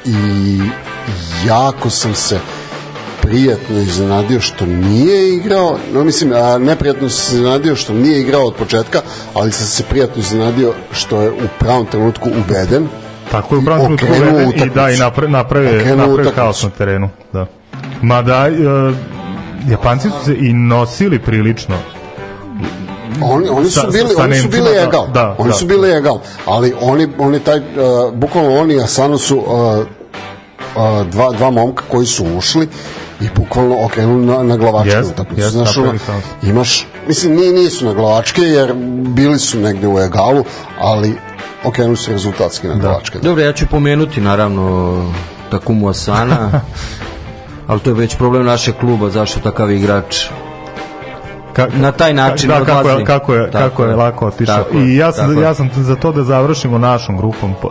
i jako sam se prijatno iznenadio što nije igrao, no mislim, a, neprijatno sam se iznenadio što nije igrao od početka, ali sam se prijatno iznenadio što je u pravom trenutku uveden. Tako je u pravom trenutku okrenuo uveden i utakmicu. da, i napra, napravio, Okrenuo napravio utakmicu. haos na terenu. Da. Mada, uh, Japanci su se i nosili prilično. Oni, oni su Sa- bili, sa oni su bili da, egal. da, oni da. su bili egal. Ali oni, oni taj, uh, bukvalno oni i Asano su uh, dva, dva momka koji su ušli i bukvalno okrenuli na, na glavačke Jest, utakmicu. jest, Znaš, ono, imaš, mislim, nije, nisu na glavačke, jer bili su negde u egalu, ali okrenuli su rezultatski na glavačke. Dobro, ja ću pomenuti naravno Takumu Asana, [LAUGHS] ali to je već problem našeg kluba, zašto takav igrač Ka, na taj način da, kako je, kako je, Tako kako je je. lako otišao. I ja sam, ja sam za to da završimo našom grupom, uh,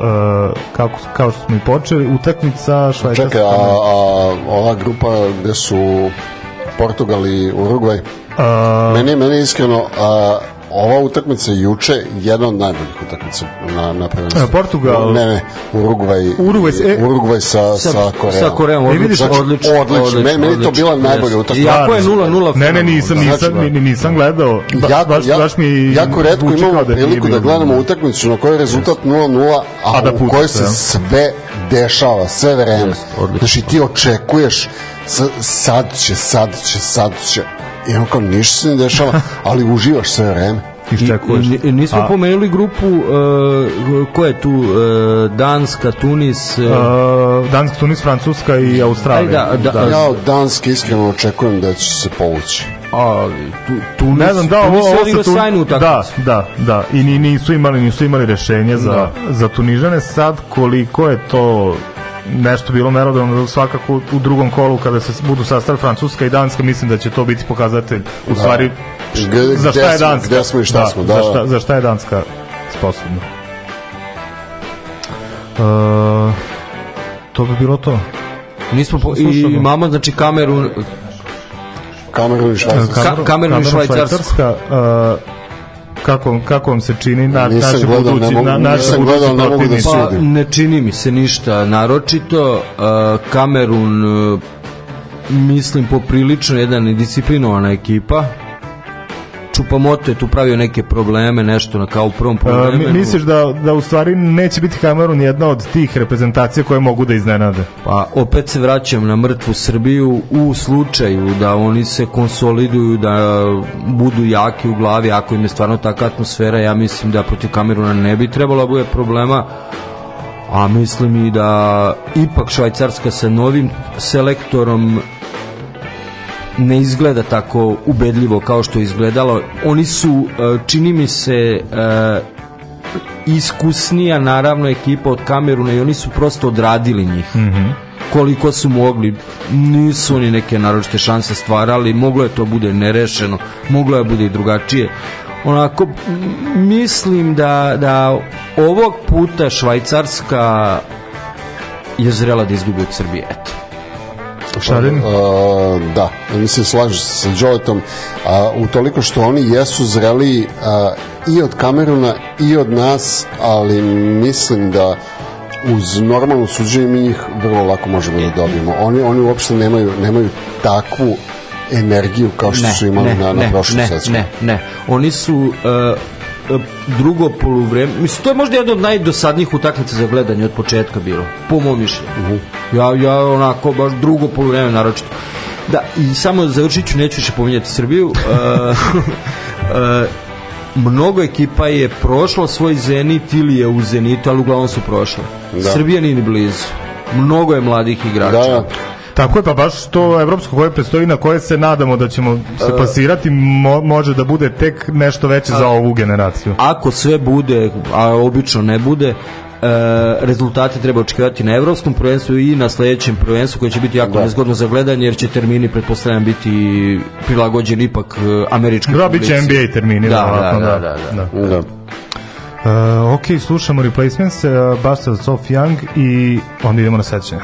kako, kao što smo i počeli, utakmica Švajcarska. Čekaj, a, a ova grupa gde su Portugal i Urugvaj, A, meni, meni je iskreno, a, ova utakmica juče jedna od najboljih utakmica na, na prvenstvu. E, Portugal- Ne, ne, Urugvaj, Urugvaj e- Urugvaj sa, sa, Sa- Koreom. sa Koreom, E, vidiš, odlično, odlično, odlično. Meni- meni to bila najbolja utakmica. Iako je 0-0. Ne, ne, nisam, nisam, Znači, ni- nisam gledao. Ba, jako, baš, ja, baš mi jako zvuči imamo da priliku da gledamo utakmicu na kojoj je rezultat 0-0, a, A da u kojoj se, ja. sve dešava, sve vreme. Odlično. Znači ti očekuješ sad će, sad će, sad će. I ono kao ništa se ne dešava, [LAUGHS] ali uživaš sve vreme. Iščekuješ. I, i, nismo A- pomenuli grupu uh, ko je tu uh, Danska, Tunis uh, Uh, Danska, Tunis, Francuska i Australija. Aj, da, da, Ja od Danske iskreno očekujem da će se povući. ali tu, Tunis, Ne znam, da, ovo, ovo sjajnu da, da, da, i ni, nisu imali nisu imali rešenje za, Da. za Tunižane sad koliko je to nešto bilo merodavno svakako u drugom kolu kada se budu sastavili Francuska i Danska mislim da će to biti pokazatelj u stvari š- Gde- za šta je Danska gde smo i šta smo, da, za, da. šta, za šta je Danska sposobna uh, to bi bilo to Nismo po, i imamo znači Kamerun Kamerun i Švajcarska. Ka- Kamerun i Švajcarska. uh, kako, kako vam se čini na, Nisam naši gledao, budući, ne mogu- na, naši nisam budući gledao, ne mogu da se- Pa sudim. ne čini mi se ništa naročito. Uh, Kamerun uh, mislim poprilično jedan disciplinovana ekipa. Čupamoto je tu pravio neke probleme, nešto na kao u prvom mi- problemu. misliš da, da u stvari neće biti Kamerun jedna od tih reprezentacija koje mogu da iznenade? Pa opet se vraćam na mrtvu Srbiju u slučaju da oni se konsoliduju, da budu jaki u glavi, ako im je stvarno taka atmosfera, ja mislim da protiv Kameruna ne bi trebalo da bude problema, a mislim i da ipak Švajcarska sa novim selektorom ne izgleda tako ubedljivo kao što je izgledalo. Oni su, e, čini mi se, e, iskusnija naravno ekipa od Kameruna i oni su prosto odradili njih. Mhm. Koliko su mogli, nisu oni neke naročite šanse stvarali, moglo je to bude nerešeno, moglo je bude i drugačije. Onako, mislim da, da ovog puta Švajcarska je zrela da izgubi od Srbije. Eto. Šarin? Uh, da, mislim slažem se sa Đoletom a, u toliko što oni jesu zreli a, i od Kameruna i od nas, ali mislim da uz normalno suđenje mi njih vrlo lako možemo da dobijemo. Oni, oni uopšte nemaju, nemaju takvu energiju kao što su imali na, na prošlom ne, svetskom. ne, ne. Oni su uh, drugo poluvreme, mislim, to je možda jedna od najdosadnijih utakmica za gledanje od početka bilo, po mom mišljenju. Mhm. Ja, ja onako, baš drugo poluvreme naročito. Da, i samo završit ću, neću više pominjati Srbiju. Uh, [LAUGHS] uh, mnogo ekipa je prošlo svoj zenit ili je u zenitu, ali uglavnom su prošle. Da. Srbija nije ni blizu. Mnogo je mladih igrača. Da, da. Tako je, pa baš to evropsko koje predstoji na koje se nadamo da ćemo se E. plasirati mo, može da bude tek nešto veće za ovu generaciju. ako sve bude, a obično ne bude, e, rezultate treba očekivati na evropskom prvenstvu i na sledećem prvenstvu koje će biti jako Da. nezgodno za gledanje jer će termini pretpostavljam biti prilagođeni ipak e, američkim Da, bit će publici. NBA termini. Da, verovatno, da, da, da, da. Da. Uh, ok, slušamo Replacements, uh, Bastards of Young i onda idemo na sećanje.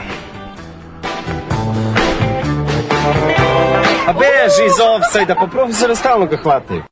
Beži iz offside-a, pa profesora stalno ga hvataju.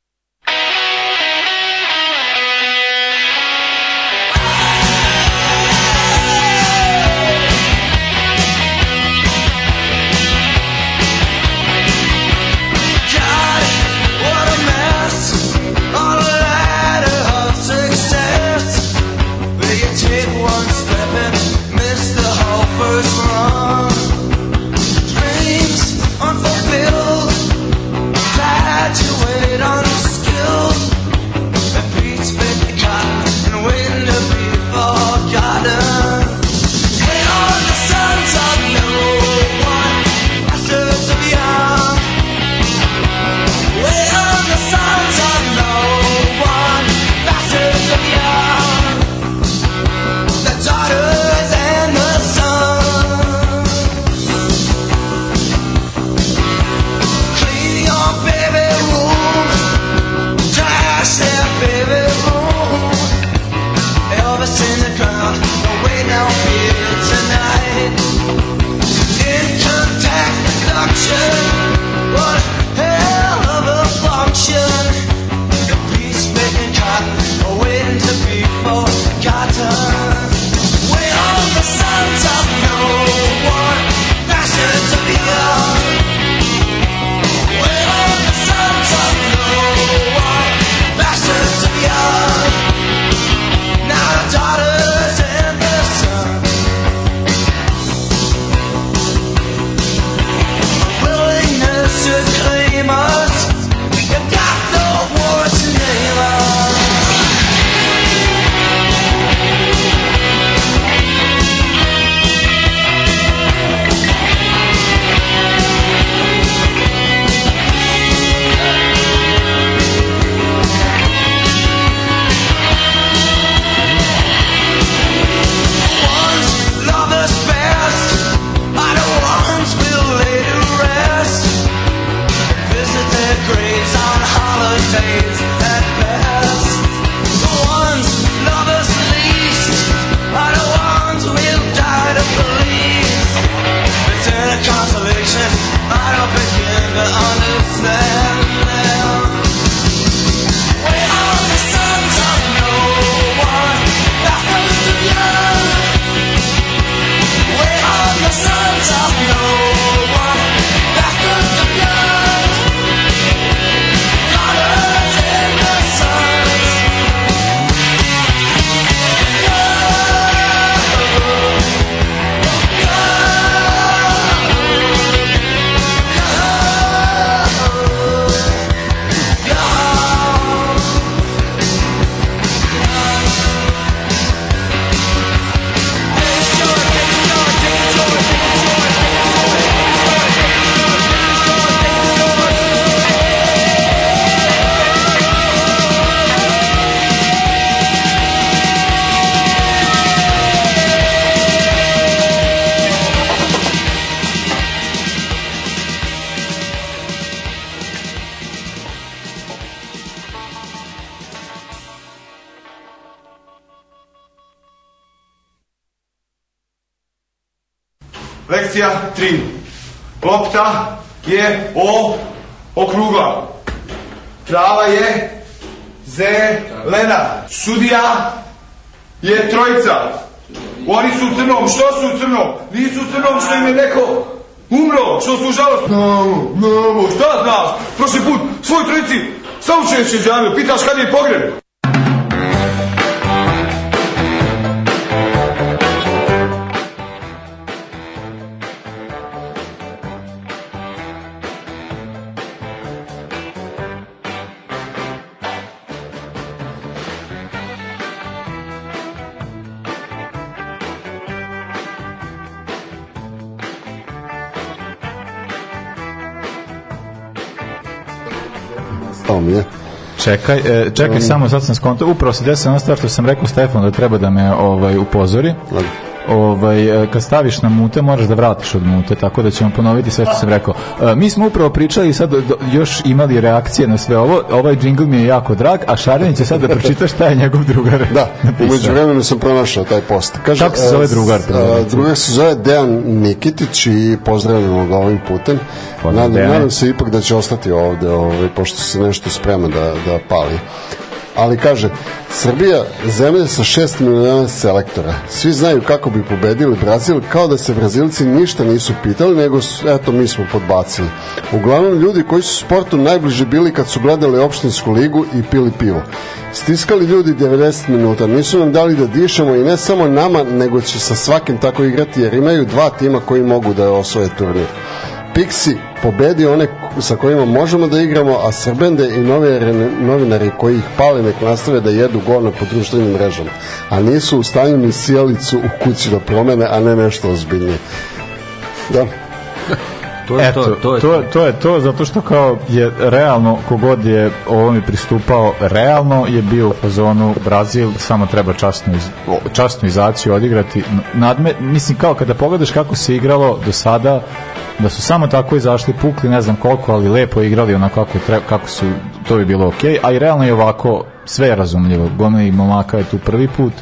Crnom što im je neko umro. Što su žalost? Znamo, znamo. Šta znaš? Prošli put svoj trojici saučenje se izjavio. Pitaš kad je pogreb. Čekaj, e, čekaj Um, samo, sad sam skontao, upravo se desila ona stvar što sam rekao Stefanu da treba da me ovaj, upozori. Ovaj, e, kad staviš na mute, moraš da vratiš od mute, tako da ćemo ponoviti sve što sam rekao. E, mi smo upravo pričali i sad još imali reakcije na sve ovo. Ovaj džingl mi je jako drag, a Šarjanić će sad da pročita šta je njegov drugar Da, [LAUGHS] umeđu vremenu sam pronašao taj post. Kaže, Kako se zove e, drugar? a, drugar se zove Dejan Nikitić i pozdravljamo ga ovim putem. Nadam, nadam se ipak da će ostati ovde, ovaj, pošto se nešto sprema da, da pali. Ali kaže, Srbija zemlja sa 6 miliona selektora. Svi znaju kako bi pobedili Brazil, kao da se Brazilci ništa nisu pitali, nego eto, mi smo podbacili. Uglavnom, ljudi koji su sportu najbliže bili kad su gledali opštinsku ligu i pili pivo. Stiskali ljudi 90 minuta, nisu nam dali da dišemo i ne samo nama, nego će sa svakim tako igrati, jer imaju dva tima koji mogu da osvoje turnir. Pixi pobedi one sa kojima možemo da igramo, a Srbende i novinari, novinari koji ih pale nek nastave da jedu govna po društvenim mrežama. A nisu u stanju ni sjelicu u kući da promene, a ne nešto ozbiljnije. Da. To je Eto, to, to je to, to je to, zato što kao je realno, kogod je ovome pristupao, realno je bio u fazonu Brazil, samo treba časnu, iz, časnu izaciju odigrati. Nadme, mislim, kao kada pogledaš kako se igralo do sada, da su samo tako izašli, pukli ne znam koliko, ali lepo igrali onako kako, treba, kako su, to bi bilo okej, a i realno je ovako, sve je razumljivo. Gomeli momaka je tu prvi put,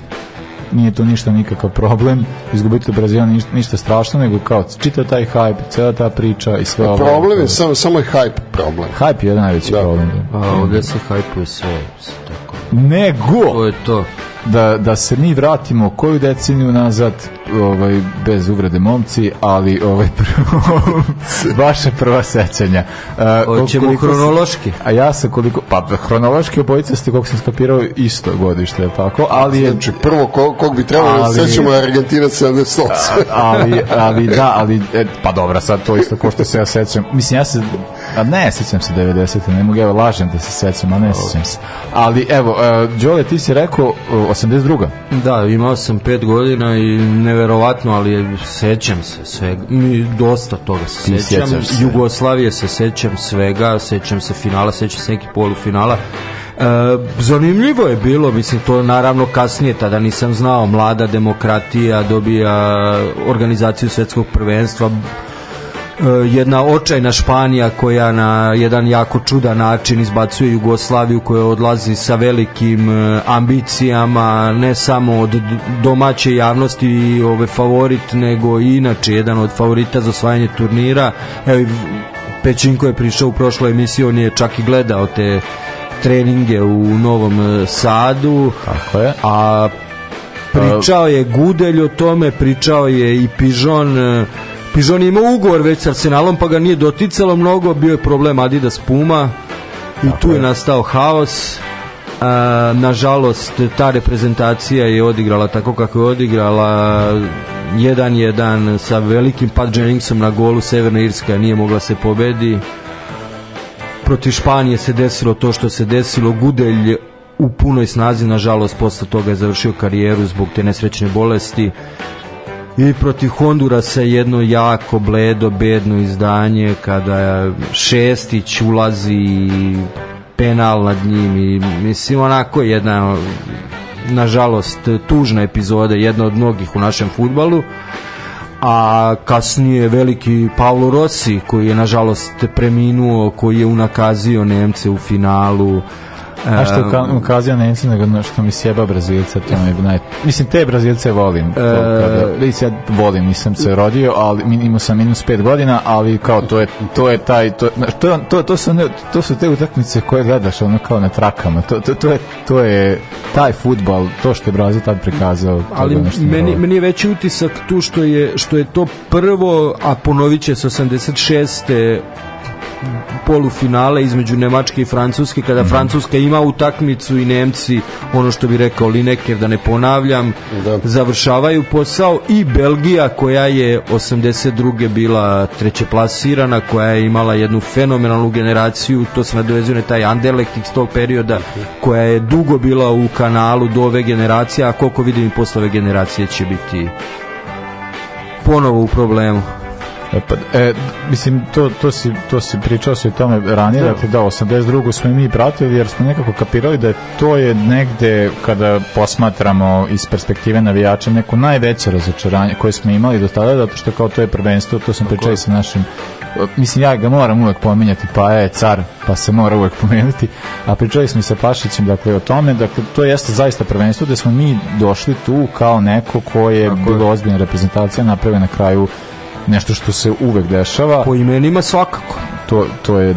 nije to ništa nikakav problem izgubiti Brazila ništa, ništa strašno nego kao čita taj hype, cela ta priča i sve ovo Problem je samo, samo je hype problem. hype je jedan najveći Da. problem A ovde se sve. sve Tako. nego To je to. Da, da se mi vratimo koju deceniju nazad ovaj, bez uvrede momci ali ovaj, [LAUGHS] prvo, vaše prva sećanja uh, Hoćemo hronološki. a ja sam koliko pa hronološki obojica ste koliko sam skapirao isto godište je tako ali je Znači, prvo ko, kog bi trebalo da Ali- sećamo je Argentina 78. ali, ali da, ali e, pa dobra, sad to isto ko što se ja sećam. Mislim ja se a ne sećam se 90. Ne mogu evo lažem da se sećam, a ne sećam se. Ali evo, uh, Đole ti si rekao uh, 82. Da, imao sam pet godina i neverovatno, ali sećam se svega. Mi dosta toga se sećam. se. Jugoslavije se sećam svega, sećam se finala, sećam se nekih polufinala. E, zanimljivo je bilo, mislim to naravno kasnije, tada nisam znao, mlada demokratija dobija organizaciju svetskog prvenstva, E, jedna očajna Španija koja na jedan jako čudan način izbacuje Jugoslaviju koja odlazi sa velikim e, ambicijama ne samo od domaće javnosti i ove favorit nego i inače jedan od favorita za osvajanje turnira evo Pećinko je prišao u prošloj emisiji on je čak i gledao te treninge u Novom e, Sadu Tako je. a pričao je Gudelj o tome, pričao je i Pižon Pižon je imao ugovor već sa Arsenalom pa ga nije doticalo mnogo, bio je problem Adidas Puma i tu je nastao haos. A, nažalost ta reprezentacija je odigrala tako kako je odigrala 1-1 sa velikim Pat Jenningsom na golu Severna Irska nije mogla se pobedi. Protiv Španije se desilo to što se desilo Gudelj u punoj snazi nažalost posle toga je završio karijeru zbog te nesrećne bolesti i protiv Hondurasa jedno jako bledo bedno izdanje kada Šestić ulazi i penal nad njim i mislim onako jedna nažalost tužna epizoda jedna od mnogih u našem futbalu. A kasnije veliki Paolo Rossi koji je nažalost preminuo koji je unakazio Nemce u finalu A što uka- ukazio Nemci, nego na što mi sjeba Brazilca, to mi je naj... Mislim, te Brazilce volim. Vidiš, ja volim, nisam se rodio, ali imao sam minus pet godina, ali kao to je, to je taj, to, to, to, to, su, ne- to su te utakmice koje gledaš ono kao na trakama. To, to, to, je, to je taj futbal, to što je Brazil tad prikazao. ali meni, meni je veći utisak tu što je, što je to prvo, a ponovit će se 86 polufinale između Nemačke i Francuske kada Mhm. Francuska ima utakmicu i Nemci ono što bi rekao Lineker da ne ponavljam završavaju posao i Belgija koja je 82. bila treće plasirana koja je imala jednu fenomenalnu generaciju to se nadovezuje na taj Anderlecht iz tog perioda koja je dugo bila u kanalu do ove generacije a koliko vidim i posle ove generacije će biti ponovo u problemu E, pa, e, mislim, to, to, si, to si pričao si o tome ranije, Da. dakle da, 82. smo i mi pratili jer smo nekako kapirali da je to je negde kada posmatramo iz perspektive navijača neko najveće razočaranje koje smo imali do tada, zato što kao to je prvenstvo, to sam pričao i sa našim mislim ja ga moram uvek pominjati pa je car pa se mora uvek pomenuti a pričali smo i sa Pašićem dakle o tome dakle to jeste zaista prvenstvo da smo mi došli tu kao neko ko je bilo ozbiljna reprezentacija naprave na kraju nešto što se uvek dešava. Po imenima svakako. To, to je, uh,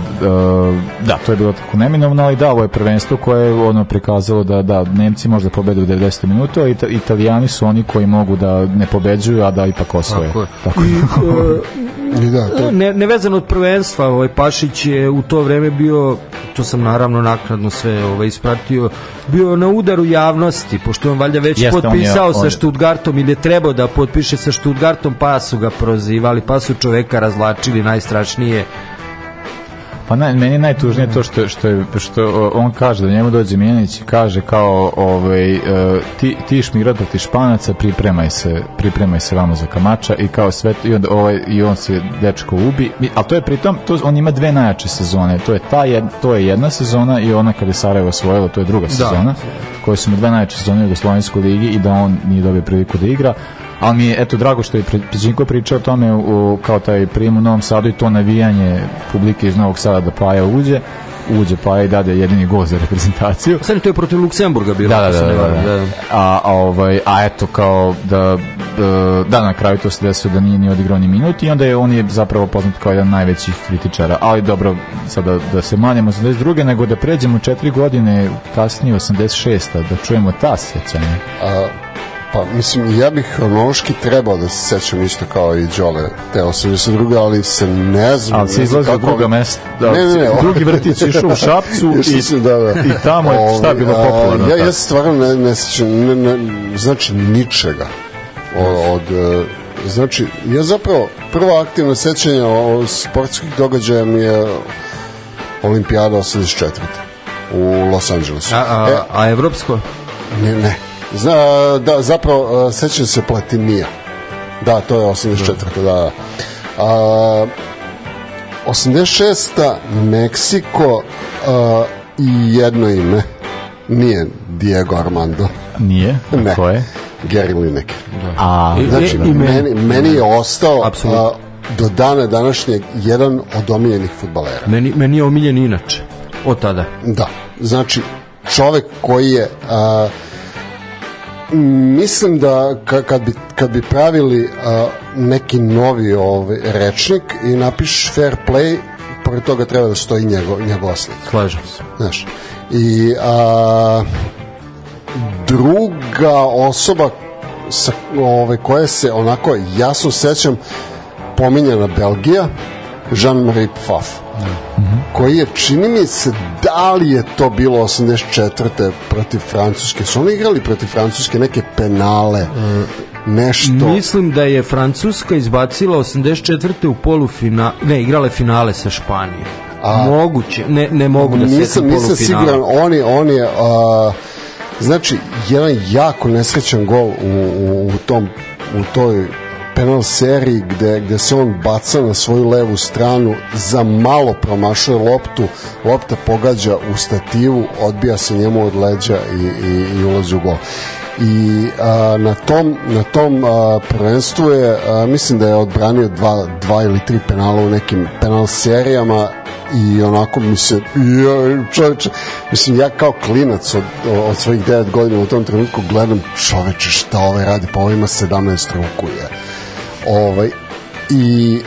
da, to je bilo tako neminovno, ali da, ovo je prvenstvo koje je ono prikazalo da, da Nemci možda pobede u 90 minuta, a Ita, Italijani su oni koji mogu da ne pobeđuju, a da ipak osvoje. Tako je. Tako. I, e, [LAUGHS] I da, to, ne, nevezano od prvenstva, ovaj Pašić je u to vreme bio, to sam naravno naknadno sve ovaj ispratio, bio na udaru javnosti, pošto je on valjda već Jeste, on je- potpisao on sa Stuttgartom ili je trebao da potpiše sa Stuttgartom, pa su ga prozivali, pa su čoveka razlačili najstrašnije. Pa ne, meni je najtužnije to što, što, je, što on kaže da njemu dođe Mijanić i kaže kao ovaj, e, ti, ti šmirat protiv Španaca, pripremaj se, pripremaj se vamo za kamača i kao sve, i, onda, ovaj, i on se dečko ubi, ali to je pritom, to, on ima dve najjače sezone, to je, ta jed, to je jedna sezona i ona kada je Sarajevo osvojilo, to je druga sezona, koje su mu dve najjače sezone u Jugoslovenskoj ligi i da on nije dobio priliku da igra, ali mi je eto drago što je Peđinko pričao o tome u, kao taj prijem u Novom Sadu i to navijanje publike iz Novog Sada da Paja uđe uđe Paja i dade jedini gol za reprezentaciju Sad to je protiv Luksemburga bilo. da, da, da, ne da, varam, da. A, a, ovaj, a eto kao da, da, da na kraju to se desilo da nije ni odigrao ni minut i onda je on je zapravo poznat kao jedan najvećih kritičara ali dobro sada da se manjemo 82. nego da pređemo četiri godine kasnije 86. da čujemo ta sjećanja a, pa mislim ja bih hronološki trebao da se sećam isto kao i Đole te 82. ali se ne znam Ali se izlazi u druga mesta. Da, ne, ne, ne, drugi vrtić je išao u Šapcu [LAUGHS] i- da, da. i tamo je šta bilo Ovaj, a, popularno Ja, tad? ja stvarno ne, ne sećam, ne, ne, znači ničega o- od, e, znači, ja zapravo prvo aktivno sećanje o sportskih događaja mi je Olimpijada 84. u Los Angelesu. A, a, E, a evropsko? ne, ne. Zna, da, zapravo, uh, sećam se Platinija. Da, to je 84. Da, da. A, 86. Meksiko uh, i jedno ime. Nije Diego Armando. Nije? Ne. Ko je? Gary Lineker. A, Znači, i meni. meni, meni je ostao Apsolutno. a, do dana današnjeg jedan od omiljenih futbalera. Meni, meni je omiljen inače. Od tada. Da, znači čovek koji je a, mislim da ka, kad, bi, kad bi pravili a, neki novi ovaj, rečnik i napiš fair play pored toga treba da stoji njegov, njegova slika Slažem se. znaš i a, druga osoba sa, ove, koja se onako jasno sećam pominjana Belgija Jean-Marie Pfaff koji je, čini mi se, da li je to bilo 84. protiv Francuske? Su oni igrali protiv Francuske neke penale? Nešto? Mislim da je Francuska izbacila 84. u polufina, ne, igrale finale sa Španijom. A- Moguće, ne, ne mogu da se nisam, nisam siguran, on je, on je a, znači, jedan jako nesrećan gol u, u, u tom u toj penal seriji gde, gde se on baca na svoju levu stranu za malo promašuje loptu lopta pogađa u stativu odbija se njemu od leđa i, i, i ulazi u gol. I a, na tom, na tom a, prvenstvu je a, mislim da je odbranio dva, dva ili tri penala u nekim penal serijama i onako mi se ja, čoveče, mislim ja kao klinac od, od svojih 9 godina u tom trenutku gledam čoveče šta ovaj radi pa ovaj ima 17 ruku je ovaj i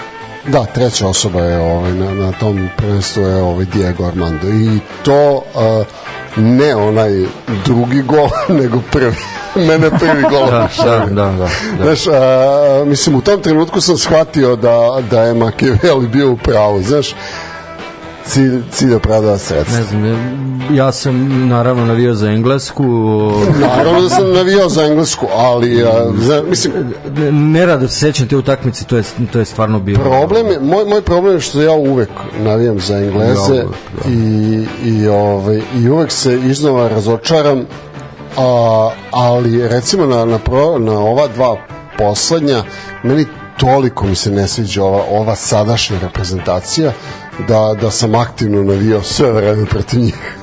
da treća osoba je ovaj na, na tom prvenstvu je ovaj Diego Armando. I to uh, ne onaj drugi gol [LAUGHS] nego prvi [LAUGHS] mene prvi [LAUGHS] gol. Da, da, da, da, da. Znaš, a, mislim, u tom trenutku sam shvatio da, da je Machiavelli bio u pravu, znaš, cilj, cilj opravdava sredstva. Ne znam, ja sam naravno navio za Englesku. naravno da sam navio za Englesku, ali a, za, mislim... Ne, ne rado se sećam te utakmice, to je, to je stvarno bilo. Problem je, moj, moj problem je što ja uvek navijam za Engleze ja, da. i, i, ovaj, i uvek se iznova razočaram a, ali recimo na, na, pro, na ova dva poslednja meni toliko mi se ne sviđa ova, ova sadašnja reprezentacija da, da sam aktivno navio sve vreme protiv njih.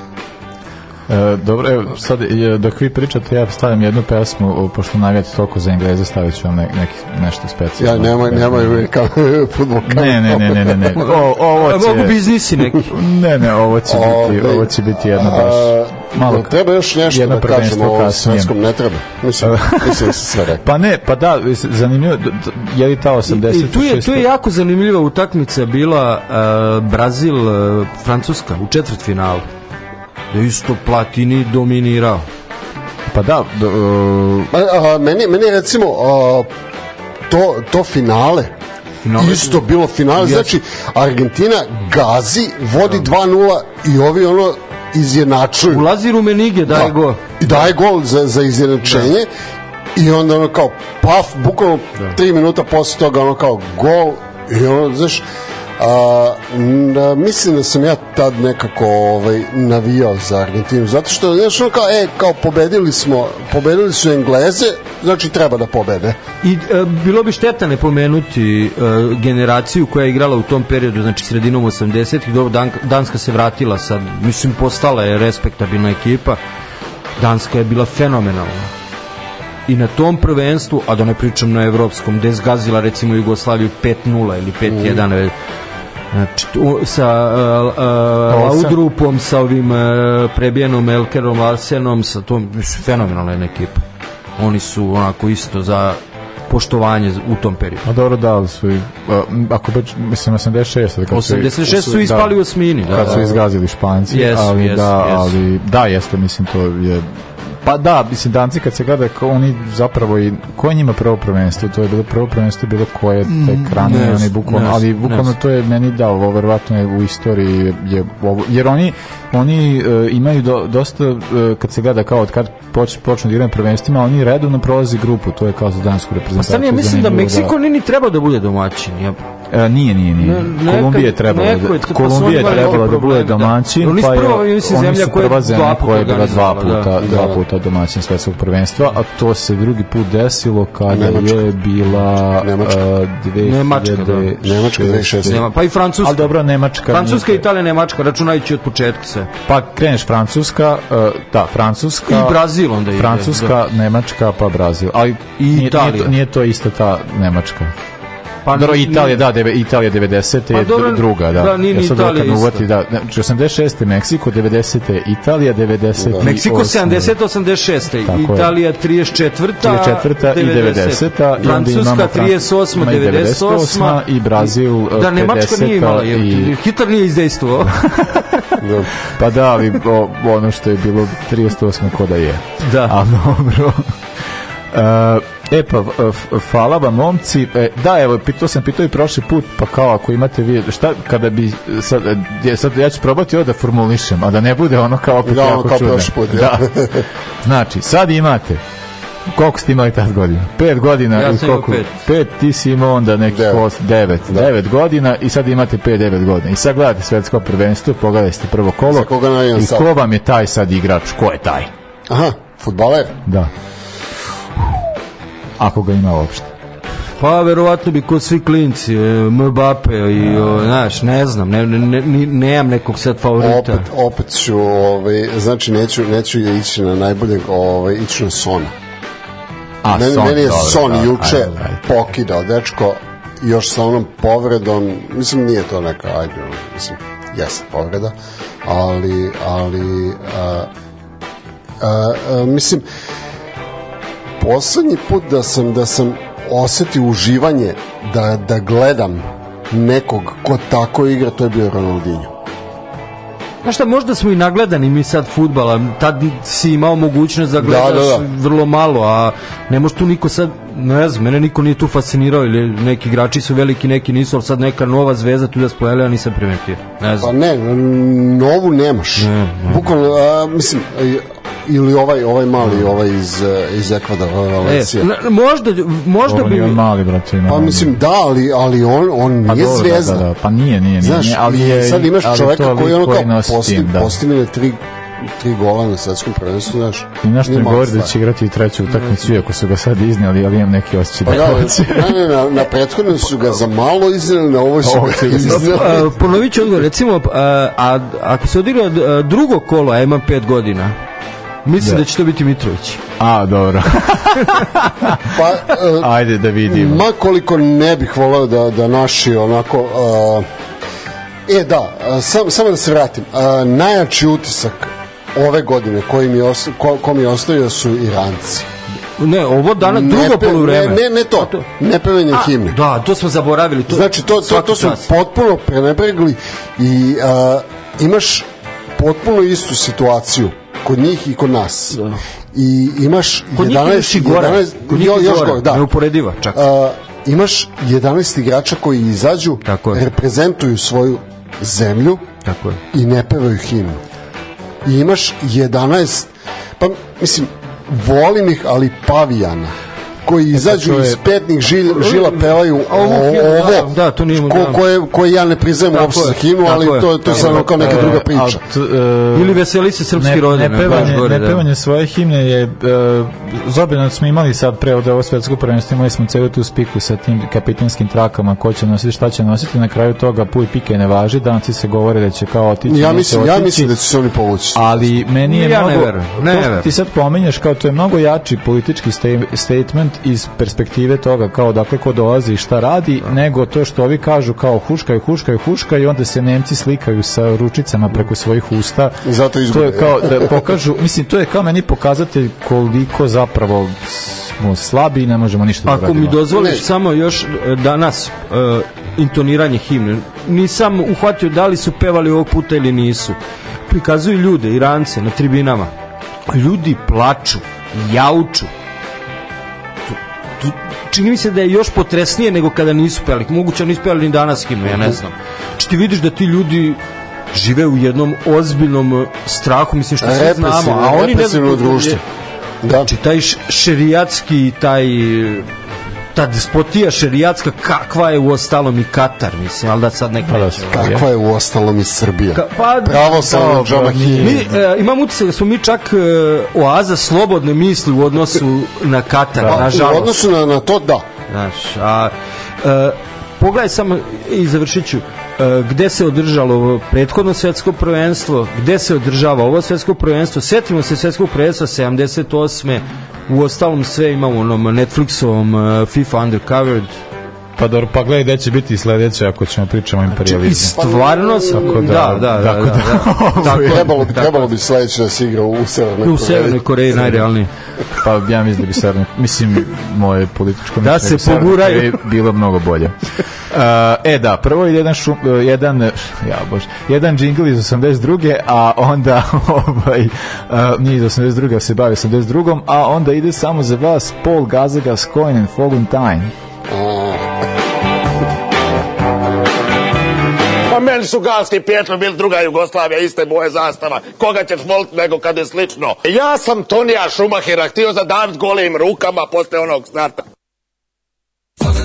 E, dobro, evo, sad dok vi pričate, ja stavljam jednu pesmu, pošto navijate toliko za Engleze, stavit ću vam ne, neki, nešto specijalno. Ja, nemoj, nemoj kao [LAUGHS] futbol Ne, ne, ne, ne, ne, ne. [LAUGHS] O, ovo će... Mogu biznisi neki. ne, ne, ovo će biti, ovo će biti jedna baš... Malo, treba još nešto da kažemo o svetskom, ne treba. Mislim, mislim da se sve rekao. [LAUGHS] Pa ne, pa da, zanimljivo, je li ta 86? I, i tu, je, tu je jako zanimljiva utakmica bila uh, Brazil, uh, Francuska u četvrtfinalu da isto Platini dominirao. Pa da, do, uh... a, a, meni, meni recimo a, to, to finale finale. Isto bilo finale, yes. znači Argentina gazi, vodi 2-0 i ovi ono izjednačuju. Ulazi Rumenige, daje da. gol. I daje gol za, za izjednačenje da. i onda ono kao paf, bukvalno da. 3 minuta posle toga ono kao gol i ono, znaš, A, da, mislim da sam ja tad nekako ovaj, navijao za Argentinu, zato što, znaš, ono kao, e, kao pobedili smo, pobedili su Engleze, znači treba da pobede. I e, bilo bi šteta ne pomenuti e, generaciju koja je igrala u tom periodu, znači sredinom 80-ih, Dan, Danska se vratila sad, mislim, postala je respektabilna ekipa, Danska je bila fenomenalna i na tom prvenstvu, a da ne pričam na evropskom, gde je zgazila recimo Jugoslaviju 5-0 ili 5-1, mm. Znači, tu, sa uh, uh, Laudrupom, sa ovim uh, prebijenom Elkerom Larsenom, sa tom, fenomenalna jedna ekipa. Oni su onako isto za poštovanje u tom periodu. A dobro, da, su i, ako već, mislim, 86. Kad 86 su, su ispali da, u osmini. Da, kad su izgazili Španci, yes, ali yes, da, yes. ali da, jeste, mislim, to je Pa da, mislim, danci kad se gleda, oni zapravo i, ko je njima prvo prvenstvo? To je bilo prvo prvenstvo, bilo koje te krane, mm, oni bukvalno, ali bukvalno to je meni da, ovo verovatno je u istoriji, je, ovo, jer oni, oni uh, imaju do, dosta, uh, kad se gleda kao od kad poč, počnu da igraju prvenstvima, oni redovno prolazi grupu, to je kao za dansku reprezentaciju. Pa ja mislim da Meksiko da... ni treba da bude domaćin. Ja E, nije, nije, nije. Ne, Kolumbija je trebala da, pa Kolumbija je trebala da bude domaćin, da. pa je oni su zemlja koja je dva puta, koja je bila dva puta, da, dva da. puta domaćin svetskog prvenstva, a to se drugi put desilo kada Nemačka. je bila Nemačka. Uh, 2000, Nemačka, da. Nemačka 2006. Nema, pa i Francuska. Ali dobro, Nemačka. Francuska, Italija, Nemačka, računajući od početka sve. Pa kreneš Francuska, uh, da, Francuska. I Brazil onda ide. Francuska, da. Nemačka, pa Brazil. Ali I nije, Italija. Nije to, nije to ista ta Nemačka. Pa dobro, Italija, da, deve, Italija 90. Pa, je dobro, druga, da. Da, nije ni Italija uvati, da. Znači, 86. Meksiko, 90. Italija, 90. Da. Meksiko 70. 86. Italija 34. 34. i 90. Francuska 38. 98. i Brazil 50. Da, Nemačka nije imala, i... Hitler nije izdejstvovao. [LAUGHS] da. Pa da, ali o, ono što je bilo 38. koda je. Da. A dobro. Uh, [LAUGHS] E pa, hvala vam momci. E, da, evo, pitao sam, pitao i prošli put, pa kao ako imate vi, šta kada bi, sad, je, sad ja ću probati ovo da formulišem, a da ne bude ono kao opet da, jako kao čudno. Put, ja. da. Znači, sad imate koliko ste imali tad godina? Pet godina ja i koliko? Pet. pet. ti si imao onda neki devet. Post, devet. Da. devet godina i sad imate pet, devet godina. I sad gledate svetsko prvenstvo, pogledajte prvo kolo i sad? ko vam je taj sad igrač? Ko je taj? Aha, futbaler? Da ako ga ima uopšte. Pa verovatno bi kod svi klinci, e, Mbappe i o, znaš, ne znam, ne, ne, ne, nemam nekog sad favorita. Opet, opet ću, ovaj, znači neću, neću ići na najboljeg, ovaj, ići na Sona. A, meni, son, meni je dobro, Son da, juče ajde, ajde. pokidao, dečko, još sa onom povredom, mislim nije to neka, ajde, mislim, jeste povreda, ali, ali a, a, a, mislim, poslednji put da sam da sam osetio uživanje da, da gledam nekog ko tako igra, to je bio Ronaldinho. Znaš šta, možda smo i nagledani mi sad futbala, tad si imao mogućnost da gledaš da, da. vrlo malo, a ne može tu niko sad, ne znam, mene niko nije tu fascinirao ili neki igrači su veliki, neki nisu, ali sad neka nova zvezda tu da spojela, ja nisam primetio. Ne znam. Pa ne, novu nemaš. Ne, ne. Bukvalno, a, mislim, ili ovaj ovaj mali ovaj iz iz Ekvadora Valencija. E, možda možda Ovo bi nije mali brat ima. Pa mislim da, ali ali on on Pa nije dobro, zvezda. Da, da, pa nije, nije, nije, Znaš, nije, ali je sad imaš čoveka koji ono kao posti, da. postigne tri tri gola na svetskom prvenstvu, znaš. I nije mi govori da će igrati i treću utakmicu, iako su ga sad iznijeli, ali imam neki osjećaj Pa da da, hoće. [LAUGHS] ne, ne, na, na prethodnom su ga za malo izneli, na ovoj su Ovo ga. A, ponovit ću odgovor, recimo, a, a, ako se odigra drugo kolo, a ima pet godina, mislim Da. da će to biti Mitrović. A, dobro. [LAUGHS] Pa, e, Ajde da vidimo. Ma koliko ne bih volao da, da naši onako... Uh, e da, uh, sam, samo da se vratim. Uh, najjači utisak ove godine koji mi, os, ko, ko mi je ostavio su Iranci. Ne, ovo dana, drugo Ne pe- poluvreme. Ne, ne, ne to, ne pevanje himne. Da, to smo zaboravili. To, Znači, to, to, to su potpuno prenebregli i uh, imaš potpuno istu situaciju kod njih i kod nas. I imaš Kod njih 11, još i gore. 11 Kod njih još gore. gore, da. Neuporediva čak. Uh, imaš 11 igrača koji izađu, Tako je. reprezentuju svoju zemlju Tako je. i ne pevaju himnu. I imaš 11, pa mislim, volim ih, ali pavijana koji izađu E, to je- iz petnih žil, žila pevaju A ovo da, da, to nije ko, koje, koje ja ne priznajem Tako uopšte za himnu, ali to, to je samo kao neka E, druga priča. e, Ili veseli se srpski ne, rodan. ne baš pevanje, gore, ne da. pevanje svoje himne je uh, zobjeno smo imali sad pre od ovo svetsko prvenstvo imali smo celu tu spiku sa tim kapitanskim trakama ko će nositi šta će nositi na kraju toga puj pike ne važi danci se govore da će kao otići Ja mislim, ja mislim da će se oni povući. ali meni je Ja ne mnogo verujem, ne verujem. ti sad pominješ kao to je mnogo jači politički sta- statement iz perspektive toga kao dakle ko dolazi i šta radi nego to što ovi kažu kao huškaju, huškaju, huškaju i onda se Nemci slikaju sa ručicama preko svojih usta I zato to izgube. je kao da pokažu mislim to je kao meni pokazatelj koliko zapravo smo slabi i ne možemo ništa da Ako mi dozvoliš Ne. samo još e, danas e, intoniranje himne, nisam uhvatio da li su pevali ovog puta ili nisu. Prikazuju ljude, Irance, na tribinama. Ljudi plaču, jauču. Čini mi se da je još potresnije nego kada nisu pevali. Moguće nisu pevali ni danas himnu, ja ne znam. Znači ti vidiš da ti ljudi žive u jednom ozbiljnom e, strahu, mislim što sve znamo, a oni ne znaju društvo. Da. Znači, taj šerijatski, taj ta despotija šerijatska kakva je u ostalom i Katar, mislim, ali da sad ne Pa da, krećemo. Kakva je u ostalom i Srbija. Ka- pa, Pravo sa nije. Mi, e, imam utisak da smo mi čak e, oaza slobodne misli u odnosu na Katar, Pa, nažalost. U odnosu na, na to, da. Znaš, a e, pogledaj samo i završit ću e, gde se održalo ovo prethodno svetsko prvenstvo, gde se održava ovo svetsko prvenstvo, setimo se svetskog prvenstva 78. U ostalom sve imamo onom Netflixovom e, FIFA Undercovered pa dobro pa gledaj gde će biti sledeće ako ćemo pričamo o i stvarno Tako da, da, da, da, tako da, da, [LAUGHS] tako je. Trebalo bi, trebalo bi sledeće da se igra u Severnoj u Severnoj Koreji najrealnije Pa ja mislim da bi Severna, mislim moje političko Da se poguraju. Bilo mnogo bolje. [LAUGHS] Uh, e da, prvo je jedan šum, uh, jedan ja bože, jedan džingl iz 82. a onda [LAUGHS] ovaj uh, nije iz 82. se bavi 82. a onda ide samo za vas Paul Gazaga Coin and Foguntine. Pa meni su Galski Pijetro bili druga Jugoslavija, iste boje zastava. Koga ćeš voliti nego kad je slično? Ja sam Tonija Šumahira htio zadaviti golim rukama posle onog starta.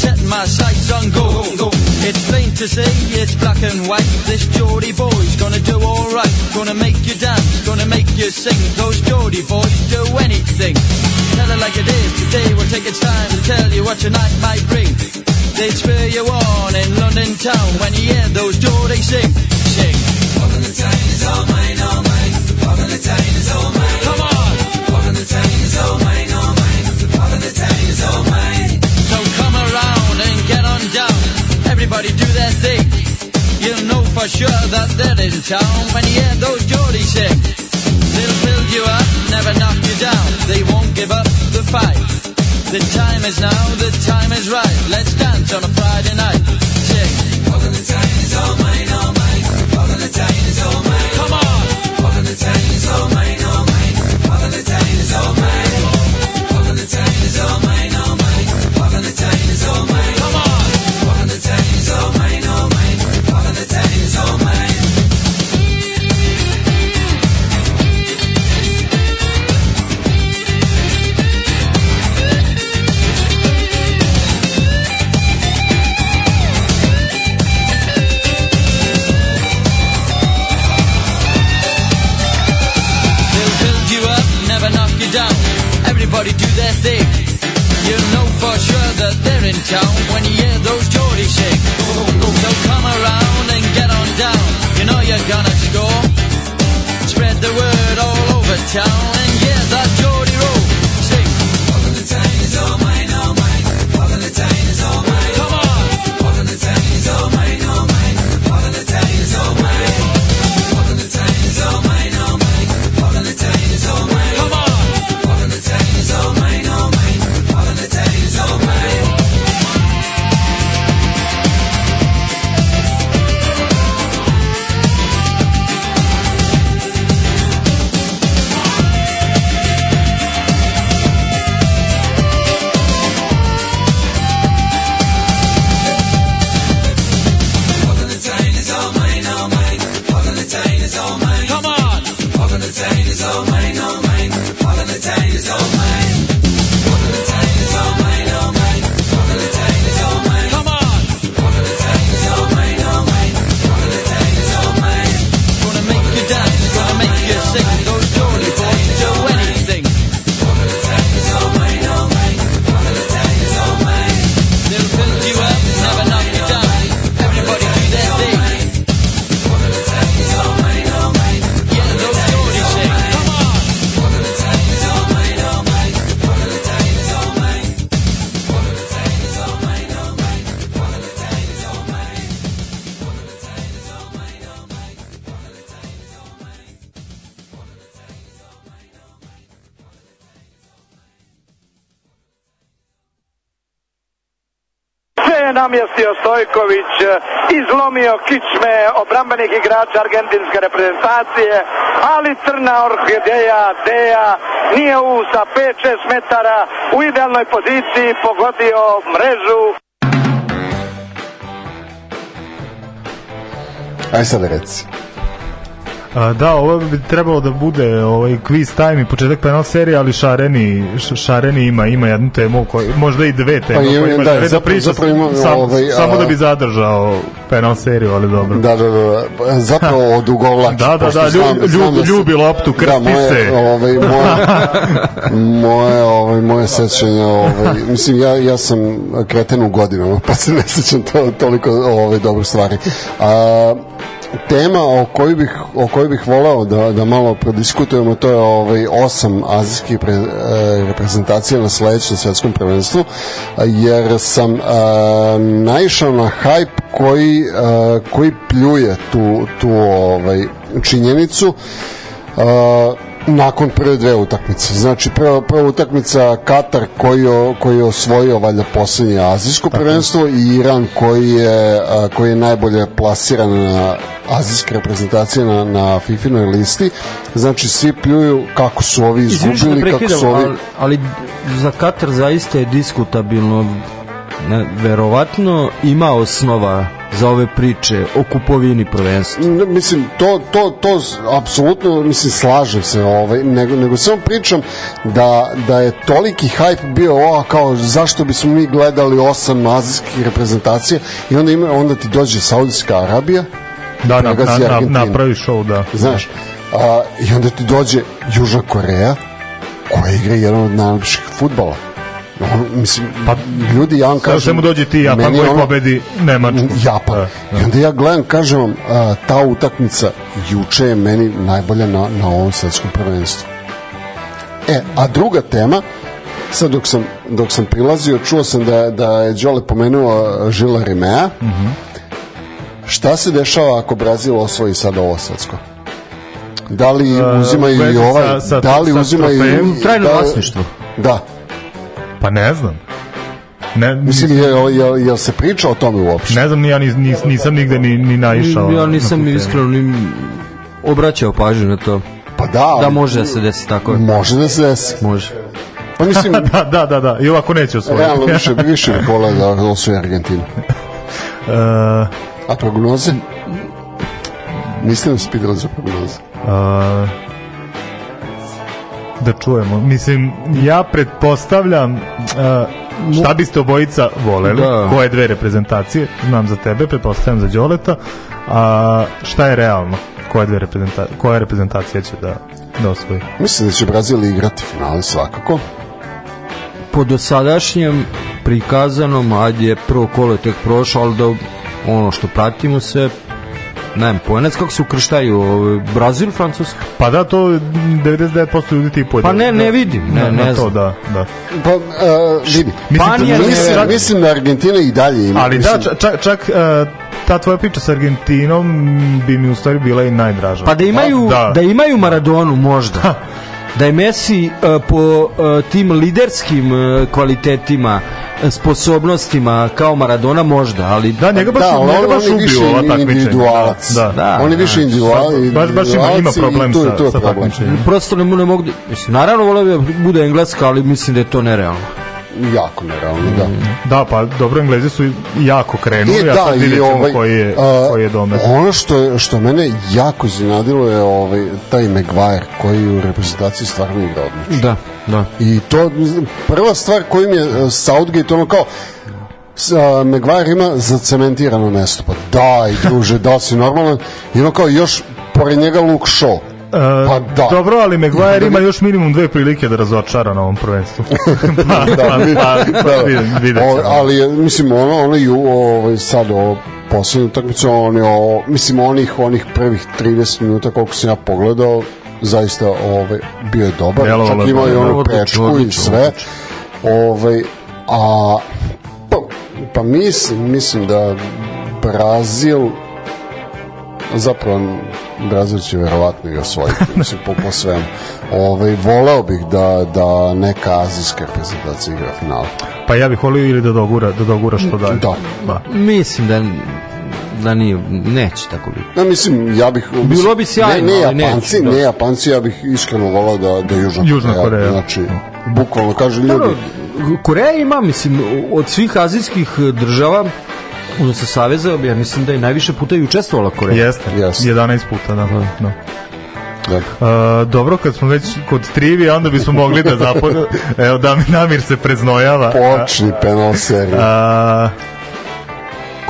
set my sights on gold. It's plain to see, it's black and white. This Geordie boy's gonna do alright. Gonna make you dance, gonna make you sing. Those Geordie boys do anything. Tell it like it is, today we'll take its time to tell you what your night might bring. They'd spur you on in London town when you hear those Geordie sing. Sing. Valentine is all mine, all mine. Valentine is all mine. Do their thing. You'll know for sure that they're in town when you hear those Geordie sing. They'll build you up, never knock you down. They won't give up the fight. The time is now, the time is right. Let's dance on a Friday night. Sing. Valentine is all mine, all mine. Valentine is all mine. Come on. Valentine is all mine, all mine. Town when you hear those Geordie sing. So come around and get on down. You know you're gonna score. Spread the word all over town namjestio Stojković, e, izlomio kičme obrambenih igrača argentinske reprezentacije, ali crna orhideja Deja nije u sa 5-6 metara u idealnoj poziciji pogodio mrežu. Aj sad reci. A, da, ovo bi trebalo da bude ovaj quiz time i početak penal serije, ali Šareni, Šareni ima ima jednu temu, koji, možda i dve teme. Pa ima- da, želi zapravo- priča, zapravo ima, sam- ovaj, samo a- da bi zadržao penal seriju, ali dobro. Da, da, da, zapravo odugovlači. Da, da, da, znam- lju- znam lju- da se- ljubi loptu, krsti da, moje, se. Ovaj, moje, [LAUGHS] moje, ovaj, moje sećanje, ovaj, mislim, ja, ja sam kreten u godinama, [LAUGHS] pa se ne sećam to, toliko ovaj, dobro stvari. A, tema o kojoj bih o kojoj bih voleo da da malo prodiskutujemo to je ovaj osam azijskih pre, e, reprezentacija na sledećem svetskom prvenstvu jer sam e, naišao na hype koji e, koji pljuje tu tu ovaj činjenicu. E, nakon prve dve utakmice. Znači prva, prva utakmica Katar koji je, koji je osvojio valjda poslednje azijsko prvenstvo i Iran koji je a, koji je najbolje plasiran na azijske reprezentacije na, na FIFA-noj listi. Znači svi pljuju kako su ovi izgubili, kako prekidam, su ovi... ali, ali za Katar zaista je diskutabilno ne, verovatno ima osnova za ove priče o kupovini prvenstva. Ne, mislim to to to apsolutno mislim slažem se ovaj nego nego samo pričam da da je toliki hype bio o kao zašto bismo mi gledali osam azijskih reprezentacija i onda ima onda ti dođe Saudijska Arabija Da, na, na, na, napravi show, da. Znaš, a, i onda ti dođe Južna Koreja koja igra jedan od najlepših futbala. On, mislim, pa, ljudi, ja vam kažem... se mu dođe ti Japan koji ono- pobedi Nemačku. Japan. Da, I onda ja gledam, kažem vam, a, ta utakmica juče je meni najbolja na, na ovom svetskom prvenstvu. E, a druga tema, sad dok sam, dok sam prilazio, čuo sam da, da je Đole pomenuo Žila Rimea. Mhm. Šta se dešava ako Brazil osvoji sad ovo svetsko? Da li uzimaju u i ovaj, sa- sa- da li sa uzimaju... Trajno da, vlasništvo. Da. Pa ne znam. Ne, Mislim, je, je, je, se priča o tome uopšte? Ne znam, ni ja nis, nis, nisam nigde ni, ni naišao. Ja na nisam temu. iskreno ni obraćao pažnju na to. Pa da, Da može da se desi tako. Može da se desi. Može. Pa mislim, [LAUGHS] da, da, da, da. I ovako neće osvojiti. realno [LAUGHS] više, više bih volao da osvoji Argentinu. E, [LAUGHS] A prognoze? Niste nas pitali za prognoze? a, da čujemo. Mislim, ja pretpostavljam a, šta biste obojica voleli, Da. koje dve reprezentacije, znam za tebe, pretpostavljam za Đoleta, a šta je realno? Koje dve reprezentacije, koja reprezentacija će da, da osvoji? Mislim da će Brazil igrati finale svakako. Po dosadašnjem prikazanom, ajde je prvo kolo je tek prošlo, ali da ono što pratimo se ne znam, pojanac kako se ukrštaju ovaj, Brazil, Francuska Pa da, to 99% ljudi ti pojde. Pa ne, ne vidim, ne, na, ne na to, znam. da, da. Pa, uh, vidi, Panija ne- mislim, čak- mislim da Argentina i dalje ima. Ali da, mislim, čak, čak, čak e, ta tvoja priča sa Argentinom bi mi u stvari bila i najdraža. Pa da imaju, da. da. imaju Maradonu možda. Da je Messi uh, po uh, tim liderskim uh, kvalitetima, sposobnostima kao Maradona možda, ali Da, njega baš, Da, ali njega on- baš on ubio ova takmičenja. individualac. Da, Da, on je više individual, Baš- baš ima- ima individualac problem sa- sa takmičenjem. prosto ne, ne mogu, da- mislim, naravno voleo bi da bude engleska, ali mislim da je to nerealno. Jako nerealno, da. Da, pa dobro, Englezi su jako krenuli, I a da, sad i vidjet ćemo ovaj, koji je, a, koji je domet. Ono što, je, što mene jako iznenadilo je ovaj, taj Maguire koji u reprezentaciji stvarno igra odlično. Da, da. I to, prva stvar koju mi je e, Southgate ono kao, a, Maguire ima zacementirano mesto. Pa daj, druže, da si normalan? I ono kao još pored njega Luke Shaw. Pa da. Dobro, ali Maguire ima još minimum dve prilike da razočara na ovom prvenstvu. [LAUGHS] pa, da, pa, vidi- pa, pa, da. vidjet O, ali mislim ono ono ju ovaj sad ovo poslednju utakmicu on je o, mislim onih onih prvih 30 minuta koliko sam ja pogledao zaista ovaj bio je dobar Delovalo čak je ima i onu prečku i sve ovaj a pa, pa mislim mislim da Brazil zapravo Brazil će verovatno i osvojiti mislim po, po svemu ovaj, voleo bih da, da neka azijska reprezentacija igra finale Pa ja bih volio ili da dogura, da dogura što dalje. Da. da. Mislim da da nije, neće tako biti. Ja mislim, ja bih... Bilo bi sjajno, ne, ne ali Japanci, neće, da. ne Japanci, ja bih iskreno volao da, da Južna, Južna Koreja. Znači, bukvalno kaže ljudi, Koreja ima, mislim, od svih azijskih država, odnosno saveza, ja mislim da je najviše puta i učestvovala Koreja. Jeste, Jeste. 11 puta, da. da. da. Uh, dobro, kad smo već kod trivije, onda bismo mogli da zapođemo. [LAUGHS] Evo, Damir, Damir se preznojava. počni penal seriju. Uh,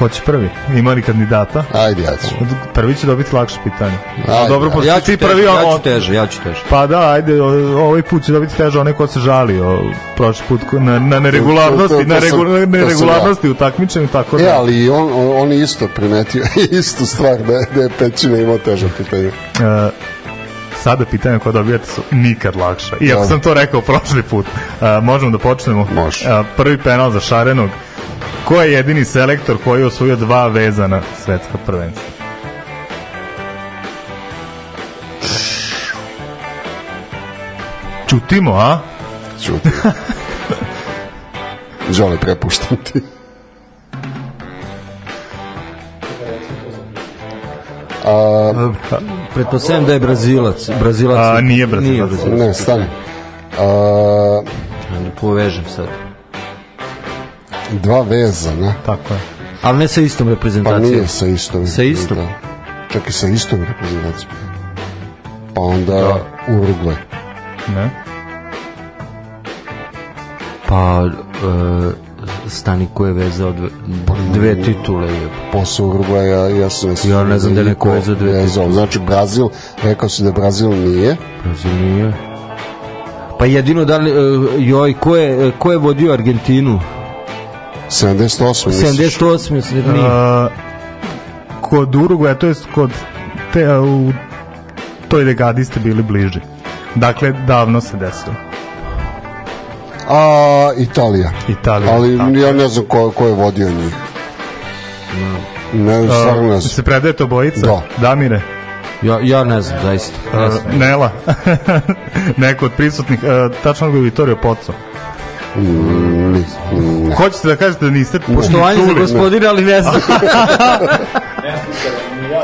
ko će prvi? Ima li kandidata? Ajde, ja ću. Prvi će dobiti lakše pitanje. Ajde, dobro, Ja si ću, ti teže, prvi, ja ću teže, ja ću teže. Pa da, ajde, o- ovaj put će dobiti teže onaj ko se žalio prošli put ko- na, na neregularnosti, To- to- to na regu, neregularnosti u takmičenju, tako da. E, ali on, on, isto primetio [LAUGHS] istu stvar da, je- da je Pećina imao teže pitanje. E, sada pitanja koja dobijate su nikad lakša. Iako sam to rekao prošli put. E, možemo da počnemo. Može. E, prvi penal za Šarenog. Ko je jedini selektor koji je osvojio dva vezana svetska prvenstva? Čutimo, a? Čuti. Đole, [LAUGHS] prepuštam ti. A, Pretpostavljam da je Brazilac. Brazilac A, nije Brazilac. Nije Brazilac. ne, stani. A, povežem sad. Dva vezana. Tako je. Ali ne sa istom Pa reprezentacijom. nije sa istom. Sa istom? Da. Čak i sa istom reprezentacijom. Pa onda Uruguay. Ne. Pa e, Stani ko je vezao dve, dve titule. Je. Posle Uruguaya, ja sam Ja ne znam da je neko vezao dve vezao. Znači Brazil, rekao si da Brazil nije. Brazil nije. Pa jedino da li, e, joj, ko je, e, ko je vodio Argentinu? 78. misliš? 78. mislim da. A, kod Uruguaja, to jest kod te, u toj dekadi ste bili bliži. Dakle, davno se desilo. A, Italija. Italija, Ali tako. ja ne znam ko, ko je vodio njih. Ne, stvarno ne znam. se predaje to bojica? Da. Damire? Ja, ja ne znam, zaista. Ne znam. Nela. [LAUGHS] Neko od prisutnih. A, tačno ga je Vittorio Pozzo. Mm, ne. Hoćete da kažete da niste Poštovanje za gospodina, ali ne znam. [LAUGHS]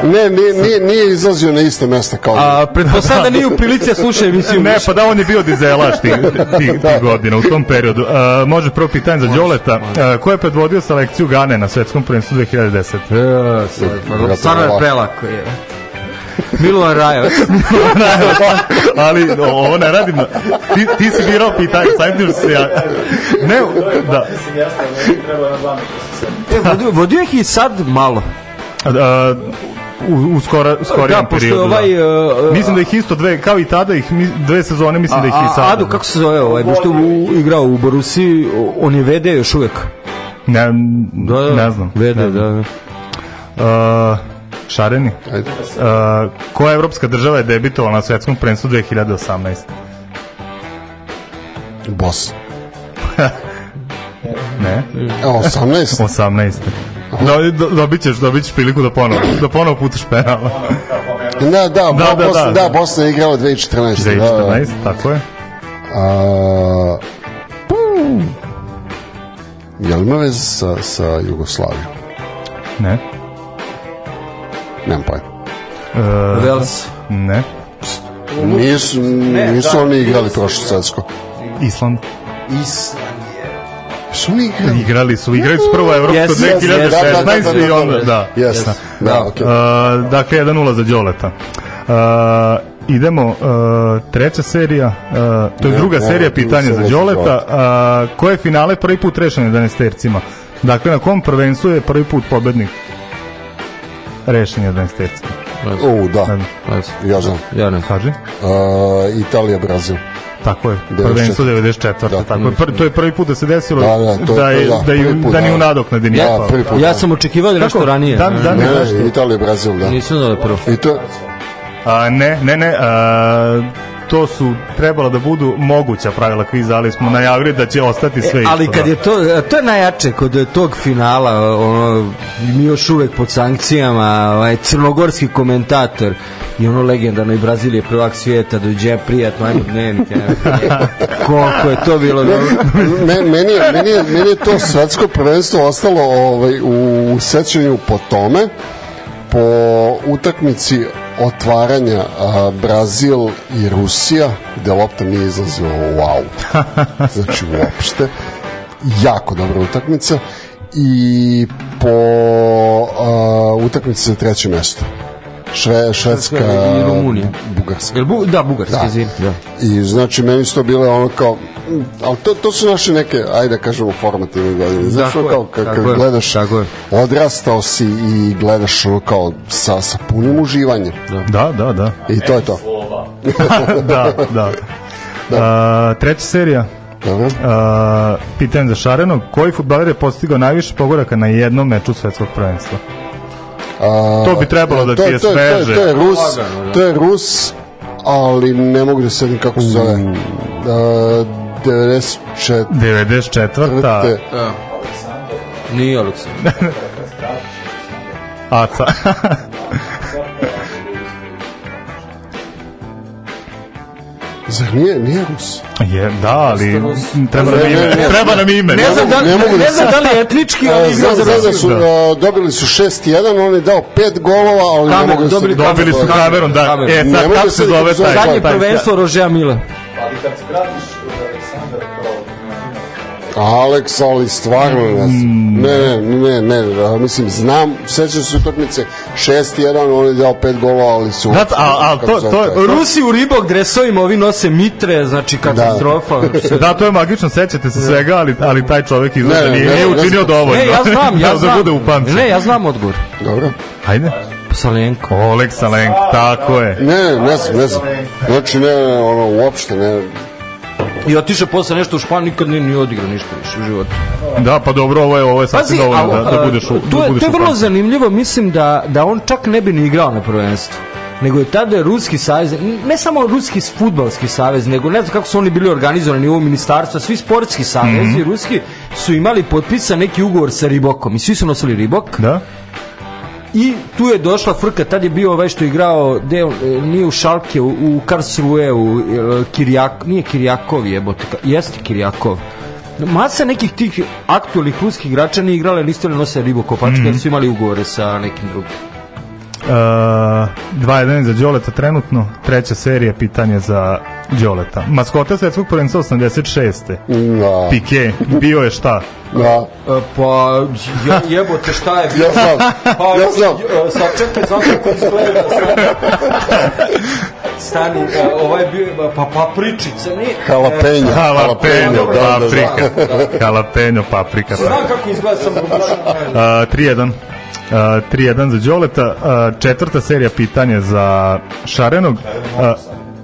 Ne, nije, nije, nije izlazio na iste mesta kao A pretpostavljam da nije u prilici da sluša emisiju. Ne, pa da on je bio dizelaš tih, [LAUGHS] tih, tih godina u tom periodu. Uh, može prvo pitanje za Đoleta. Ko je predvodio selekciju Gane na svetskom prvenstvu 2010? E, sad, pa, Stvarno je prelako je. Milovan Rajovac. [LAUGHS] Ali o, ovo ne radim. Ti, ti si birao pitanje, samim tim što se ja... Ne, da. E, vodio, vodio ih i sad malo. Uh, u, u skora, skorijem Da, pošto je periodu. ovaj, da. uh, mislim da ih isto dve, kao i tada, ih, dve sezone mislim da ih i A, sada. Ado, kako se zove ovaj, pošto je u, igrao u Borusi, on je VD još uvek. Ne, Da, da, ne znam. VD, ne da, znam. da. Uh, Šareni. Ajde. Uh, koja evropska država je debitovala na svetskom prvenstvu 2018? Bos. [LAUGHS] Ne. E, 18? 18. Do, do, dobit, ćeš, dobit ćeš priliku da ponovo, da ponovo putaš penal. Da, da, Da, da, da, Bosna, da. da, Bosna je igrala 2014. 2014, tako je. A, pum. Jel ima veze sa, sa Jugoslavijom? Ne. Nemam pojma. Uh, Vels. Ne. Nisu, nisu oni igrali prošlo svetsko. Island. Island. Su oni igrali? Igrali su, igrali su prvo Evropsko Yes, yes, 2016 yes, da, da, da, da, i onda, da. da. Jeste, da, okej. Uh, dakle, 1-0 za Đoleta. Uh, idemo, uh, treća serija, uh, to je Ne, druga ne, serija pitanja za Đoleta. Uh, koje finale prvi put rešeno 11 tercima? Dakle, na kom prvenstvu je prvi put pobednik rešen 11 tercima? U, da, ja znam. Ja ne. Kaži. Uh, Italija, Brazil. Tako je, 94. prvenstvo 94. Da. tako je. Pr, to je prvi put da se desilo Da, da, to je- da, je, da, da, put, da ni da. u nadoknadi nije Da, prvi put. Ja sam očekivao da nešto ranije. Dan- dan- Ne? Ne, Italija, Brazil, da. Nisam da je prvo. I to, A, ne, ne, ne, a, to su trebala da budu moguća pravila kviza, ali smo najavili da će ostati sve E, isto. ali kad da. je to, to je najjače kod tog finala, ono, mi još uvek pod sankcijama, ovaj, crnogorski komentator i ono legendarno i Brazilije prvak svijeta, dođe prijatno, ajmo dnevnike. [LAUGHS] Koliko je to bilo dobro. Me- meni, je, meni, je, meni je to svetsko prvenstvo ostalo ovaj, u sećanju po tome po utakmici otvaranja a, Brazil i Rusija gde lopta nije izlazila u aut [LAUGHS] znači uopšte jako dobra utakmica i po a, utakmici za treće mesto Šve, Švedska I Rumunija. Bugarska da, bugarski, Da. izvini. Da. I znači meni su to bile ono kao ali to, to su naše neke, ajde da kažemo formativne godine. Znaš je, kao kad, tako kad je, gledaš, tako je. odrastao si i gledaš ono kao sa, sa punim uživanjem. Da, da, da. I to je to. [LAUGHS] da, da. A, treća serija. Dobro. A, pitanje za Šarenog. Koji futbaler je postigao najviše pogoraka na jednom meču svetskog prvenstva? A, To bi trebalo da to- ti je to, to, je- sveže. To je Rus, Lagano, da. to je Rus, ali ne mogu da se kako se zove. A, 94. 94. Da. Nije Aleksandar. Aca. Zar nije, nije Rus? je, da, ali treba nam Ne, ime. ne, ne. Treba nam ime. Ne znam da, Ne mogu da ne znam se- da li je etnički, ali A, igrao znam, za znam da Rusiju. su, a, dobili su 6-1, on je dao 5 golova, ali ne Kamer- mogu da se... dobili Dobili su kamerom, da. E, Ne sad, kako da se se- zove se taj? Zadnje prvenstvo Rožeja Mila. Alex, ali stvarno ne znam. Ne, ne, ne, ne, a, mislim, znam, sećam se utakmice 6-1, on je dao 5 golova, ali su... Znate, a, a to, to, zove Rusi u ribog dresovima, ovi nose mitre, znači katastrofa. [LAUGHS] Sve- Da, to je magično, sećate se svega, ali, ali taj čovjek izgleda Ne, ne, nije, ne, nije ne, učinio ne, dovoljno. Ne, ja znam, [LAUGHS] ja da znam. bude upamćen. Ne, ja znam odgovor. Dobro. Ajde. Salenko. Oleg Salenko, tako je. Ne, ne, ne znam, ne znam. Znači, ne, ne, ono, uopšte ne. I otišao posle nešto u Španiju, nikad nije ni odigrao ništa više u životu. Da, pa dobro, ovo je, ovo je sasvim dovoljno da, da budeš, u, to, da je, budeš to je vrlo zanimljivo, mislim da, da on čak ne bi ni igrao na prvenstvu nego je tada Ruski savez, ne samo Ruski futbalski savez, nego ne znam kako su oni bili organizovani u ministarstva, svi sportski savezi Mhm. ruski su imali potpisan neki ugovor sa Ribokom i svi su nosili Ribok. Da? I tu je došla frka, tad je bio ovaj što je igrao, de, e, nije u Šalke, u, u Karlsruhe, u e, Kirjak, nije Kirjakov jebote, jeste Kirjakov. Masa nekih tih aktualnih ruskih igrača nije igrala, niste li nose ribu kopačke, Mhm. jer su imali ugovore sa nekim drugim. Uh, 2-1 za Đoleta trenutno, treća serija pitanje za Đoleta. Maskota svetskog prvenstva 86. Da. Pike, bio je šta? Da. E, pa je, jebote šta je Ja znam, pa, ja znam. e, Sad čekaj, znam kako izgleda. Stani, e, ovaj je bio, pa papričica, nije. Jalapenjo. Jalapeno, da, da, da. paprika. Jalapeno, paprika. Znam kako izgleda, sam Uh, 3-1. Uh, 3-1 za Đoleta. Četvrta serija pitanja za Šarenog.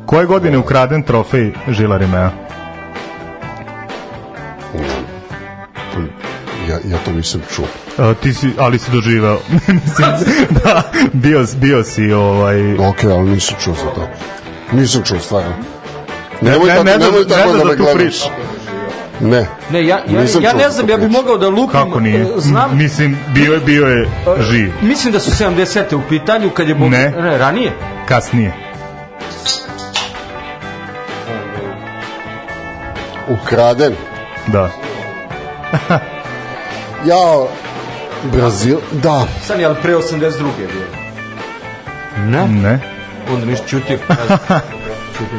Koje godine ukraden trofej Žila Rimea? Ja, ja to nisam čuo. Uh, ti si, ali si. [LAUGHS] Mislim, da, bio, bio si ovaj... Ok, ali nisam čuo za to. Nisam čuo, stvarno. Ne, Nemoj ne, tako, ne, nemoj ne tako da da da me gledaš. priča. Ne. Ne, ja, ja, Nisam ja ne znam, ja bih mogao da lupim. Kako nije? e, Znam, Mislim, bio je, bio je živ. mislim da su 70. u pitanju kad je Bog... Ne. ne ranije. Kasnije. Ukraden. Da. [LAUGHS] Ja, Brazil, da. Stani, ali pre 82. je bio. Ne? Ne. Onda ništa čuti. čuti.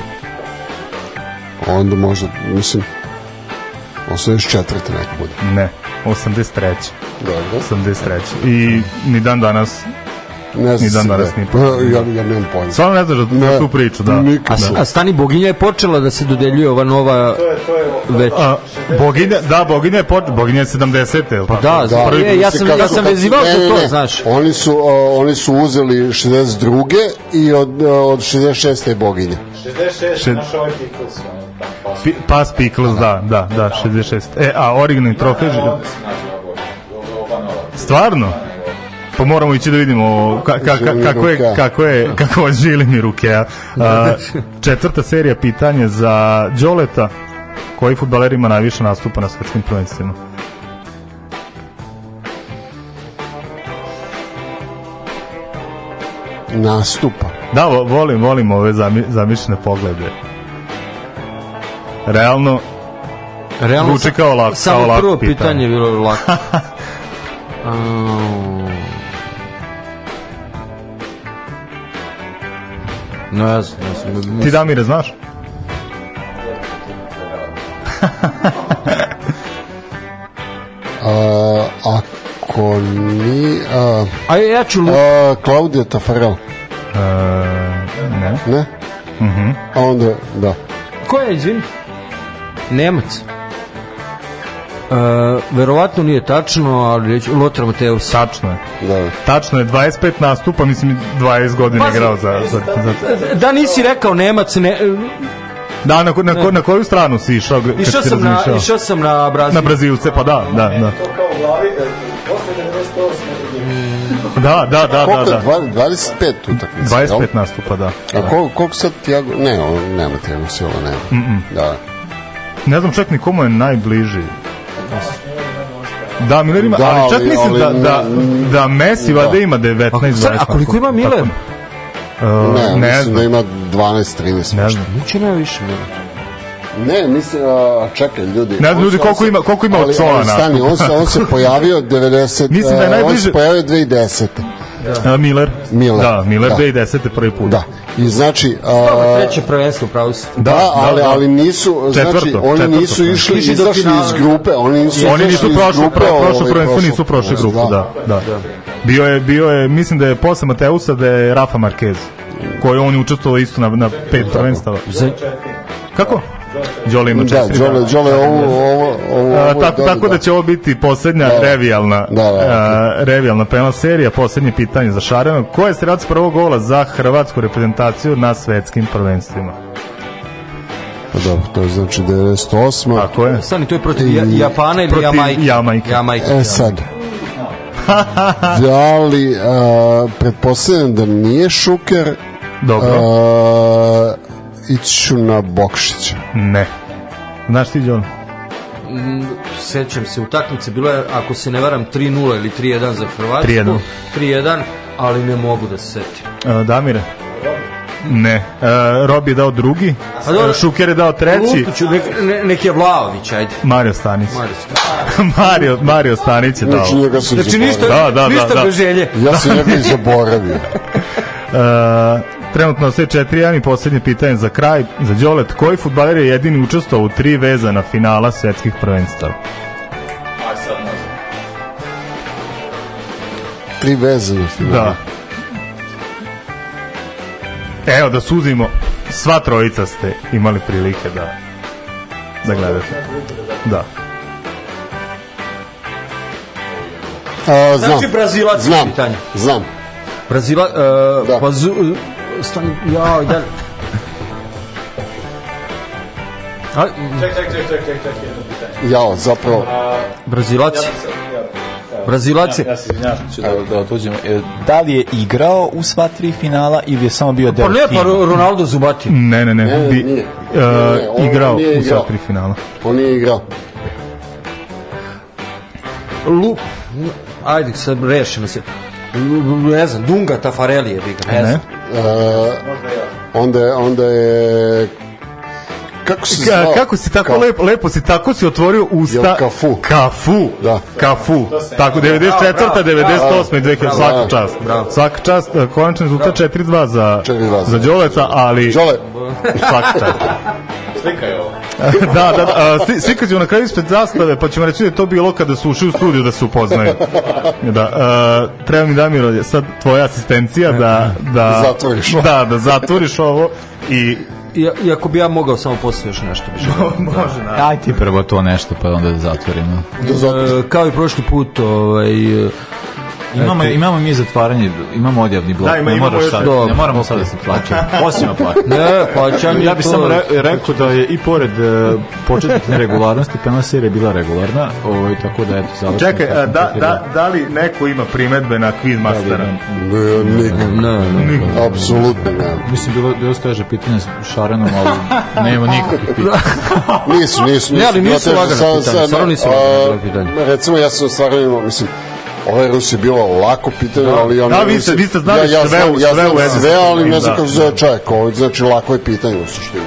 [LAUGHS] Onda možda, mislim, 84. neka bude. Ne. 83. Dobro. 83. I ni dan danas Ne znam ni dan danas gde. nije Ja, ja nemam pojma. Stvarno ne znaš za Ne. tu priču, da. Nikad. A, a Stani Boginja je počela da se dodeljuje ova nova već. A, boginja, da, boginja je, pot, boginja je 70. jel Pa da, za- Prvi e, ja sam, ja sam vezivao za to, ne. znaš. Oni su, o, oni su uzeli 62. i od, od 66. je boginja. 66 Šed- naš ovaj. Pi- Pas Pickles, da, da, da, 66. E, a originalni trofej... Stvarno? Pa moramo ići da vidimo ka, ka, ka, kako je kako je kako je Žili ruke. A, četvrta serija pitanje za Đoleta. Koji fudbaler ima najviše nastupa na svetskim prvenstvima? Nastupa. Da, vo- volim, volim ove zami, zamišljene poglede. Realno, Realno zvuči kao lako, Samo kao lako prvo pitanje. pitanje je bilo lako. [LAUGHS] Au. Ne znam, ne znam. Ti Damire znaš? A, ako ni... A, A ja ću... A, Claudio Tafarel. E, ne. Ne? Mhm. A onda, da. Ko je, izvini? Nemac. Uh, verovatno nije tačno, ali reći Lothar Mateus. Tačno je. Da. Tačno je, 25 nastupa, mislim 20 godina Pazi. igrao za, za, za... Da nisi rekao Nemac, ne, Da, na, ko- na, ko- na koju stranu si išao? išao sam na, išao sam na Brazil. Na Brazilce, pa da, da, da. To kao u glavi, e, posle 98. Da, da, da, da, Koliko je? da. Dva- 25 utakmica. 25 jel? nastupa, da. A kol, koliko sad Tiago... Ne, on nema Tiago Silva, nema. Mm-mm. Da. Ne znam čak ni komu je najbliži. Da, Miller ima, Da, ali čak ali- mislim ali da, ne- da, da Messi Da. vada ima 19 20 A koliko ima Miller? Uh, Ne, ne mislim znam. da ima 12-13. Ne znam. Niče nema više Miller. Ne, mislim, a, čekaj, ljudi. Ne znam, ljudi, koliko ima- koliko ima od Cola ali Stani, on se, on se pojavio [LAUGHS] 90... Mislim da je a, On najbliže- se pojavio 2010. A, Miller. Miller. Da, Miller Da. 2010. prvi put. Da. I znači... A, treće prvenstvo, pravo si. Da, da, ali, da. ali nisu, znači, Četvrto, oni četvrto nisu prvenstvo. išli, Išli do izašli finala. iz grupe, oni nisu Oni nisu prošli, grupe, pro, prošlo ovaj, prvenstvo, prošlo nisu prošli grupu, da, da. Bio je, bio je, mislim da je posle Mateusa da je Rafa Marquez, koji on je učestvovao isto na, na pet prvenstava. Kako? Đole ima Da, četiri. Đole, Đole, ovo, ovo, ovo, A, ovo tako, je tako da će ovo biti poslednja Da. revijalna Da, da, da. a, revijalna penal serija, poslednje pitanje za Šarena. Ko je strelac prvog gola za hrvatsku reprezentaciju na svetskim prvenstvima? Pa dobro, to je znači 98. Tako je. Stani, to je protiv Ja- Japana ili Protiv Jamajke? Jamajke. Jamajke. E sad, [LAUGHS] da li, a, pretpostavljam da nije Šuker, Dobro. a, iću na Bokšića. Ne. Znaš ti, Đole? Mm, sećam se utakmice bilo je ako se ne varam 3:0 ili 3:1 za Hrvatsku 3:1. 3:1 ali ne mogu da se setim A, Damire? Ne. E, Rob je dao drugi, A dobro. e, Šuker je dao treći, Lupiću, nek, ne, nek je Vlaović ajde Mario Stanić. Mario [LAUGHS] Mario, Mario Stanić je dao. Znači njega sam Znači ništa, Da, da, ništa da, da. bez želje. Ja sam njega i zaboravio. E, trenutno sve 4-1 i poslednje pitanje za kraj. Za Đolet, koji futbaler je jedini učestvovao u tri vezana finala svetskih prvenstava? Tri veze na finalu. Da. Evo da suzimo, sva trojica ste imali prilike da da gledate. Da. A, znam. Znači Brazilac znam, pitanje. znam. Brazila uh, Da. pa zu, stani ja da A, Jao, zapravo. Brazilac Brazilac je- Ja se izvinjavam ću da, da otuđem. E, Da li je igrao u sva tri finala ili je samo bio deo Pa ne, tima? pa Ro- Ronaldo Zubati. Ne, ne, ne. Ne, Bi, nije. e, Ne, on igrao nije u sva tri finala. On nije igrao. Lu, ajde, sad rešimo se. Ne znam, Dunga Tafareli je igra, ne Ne. znam. E, onda, je- onda je... Kako se Ka, zvao? kako si tako Ka- lepo, lepo si tako si otvorio usta. Jel Kafu? Kafu. Da. Kafu. Tako 94. 98. i 2000 svaka čast. Svaka čast. e, Konačni rezultat 4-2 za 4:2 za Đoleta, ali Đole, svaka čast. Slika je ovo. [LAUGHS] da, da, da, a, sli- slika ćemo na kraju ispred zastave, pa ćemo reći da je to bilo kada su ušli u studiju da se upoznaju. Da, a, treba mi Damiro, sad tvoja asistencija da, da, Zatvoriš. Da, da zatvoriš ovo i I, I ako bi ja mogao samo posle još nešto bi želeo. [LAUGHS] može na. Aj ti prvo to nešto pa onda da zatvorimo. da zatvoriš. E, kao i prošli put, ovaj, e, Imamo, imamo mi zatvaranje, imamo odjavni blok. Da, ima- ne, imamo moraš sad, Dobro, ne moramo sad da se plaćamo. Osim [LAUGHS] plaću. ne, plaćanje Ja bih samo re, rekao da je i pored uh, početnih neregularnosti penal serija bila regularna, ovaj, tako da eto završeno. Čekaj, a, da, da, da li neko ima primetbe na quiz mastera? Ne, niko. Ne, ne. Apsolutno ne. Mislim, bilo je dosta teže pitanje s Šarenom, ali nema nikakvih [LAUGHS] pitanja. Nisu, nisu, nisu. Ne, ali nisu lagana pitanja, stvarno nisu lagana pitanja. Recimo, ja sam stvarno mislim, Ovaj Rus je bilo lako pitanje, ali on... Da, vi ste- vi ste znali ja, ja sve znam, u- ja sve znam u sve, tim, ali ne znam da. kako se zove čovjek. Ovo, znači, lako je pitanje u suštini.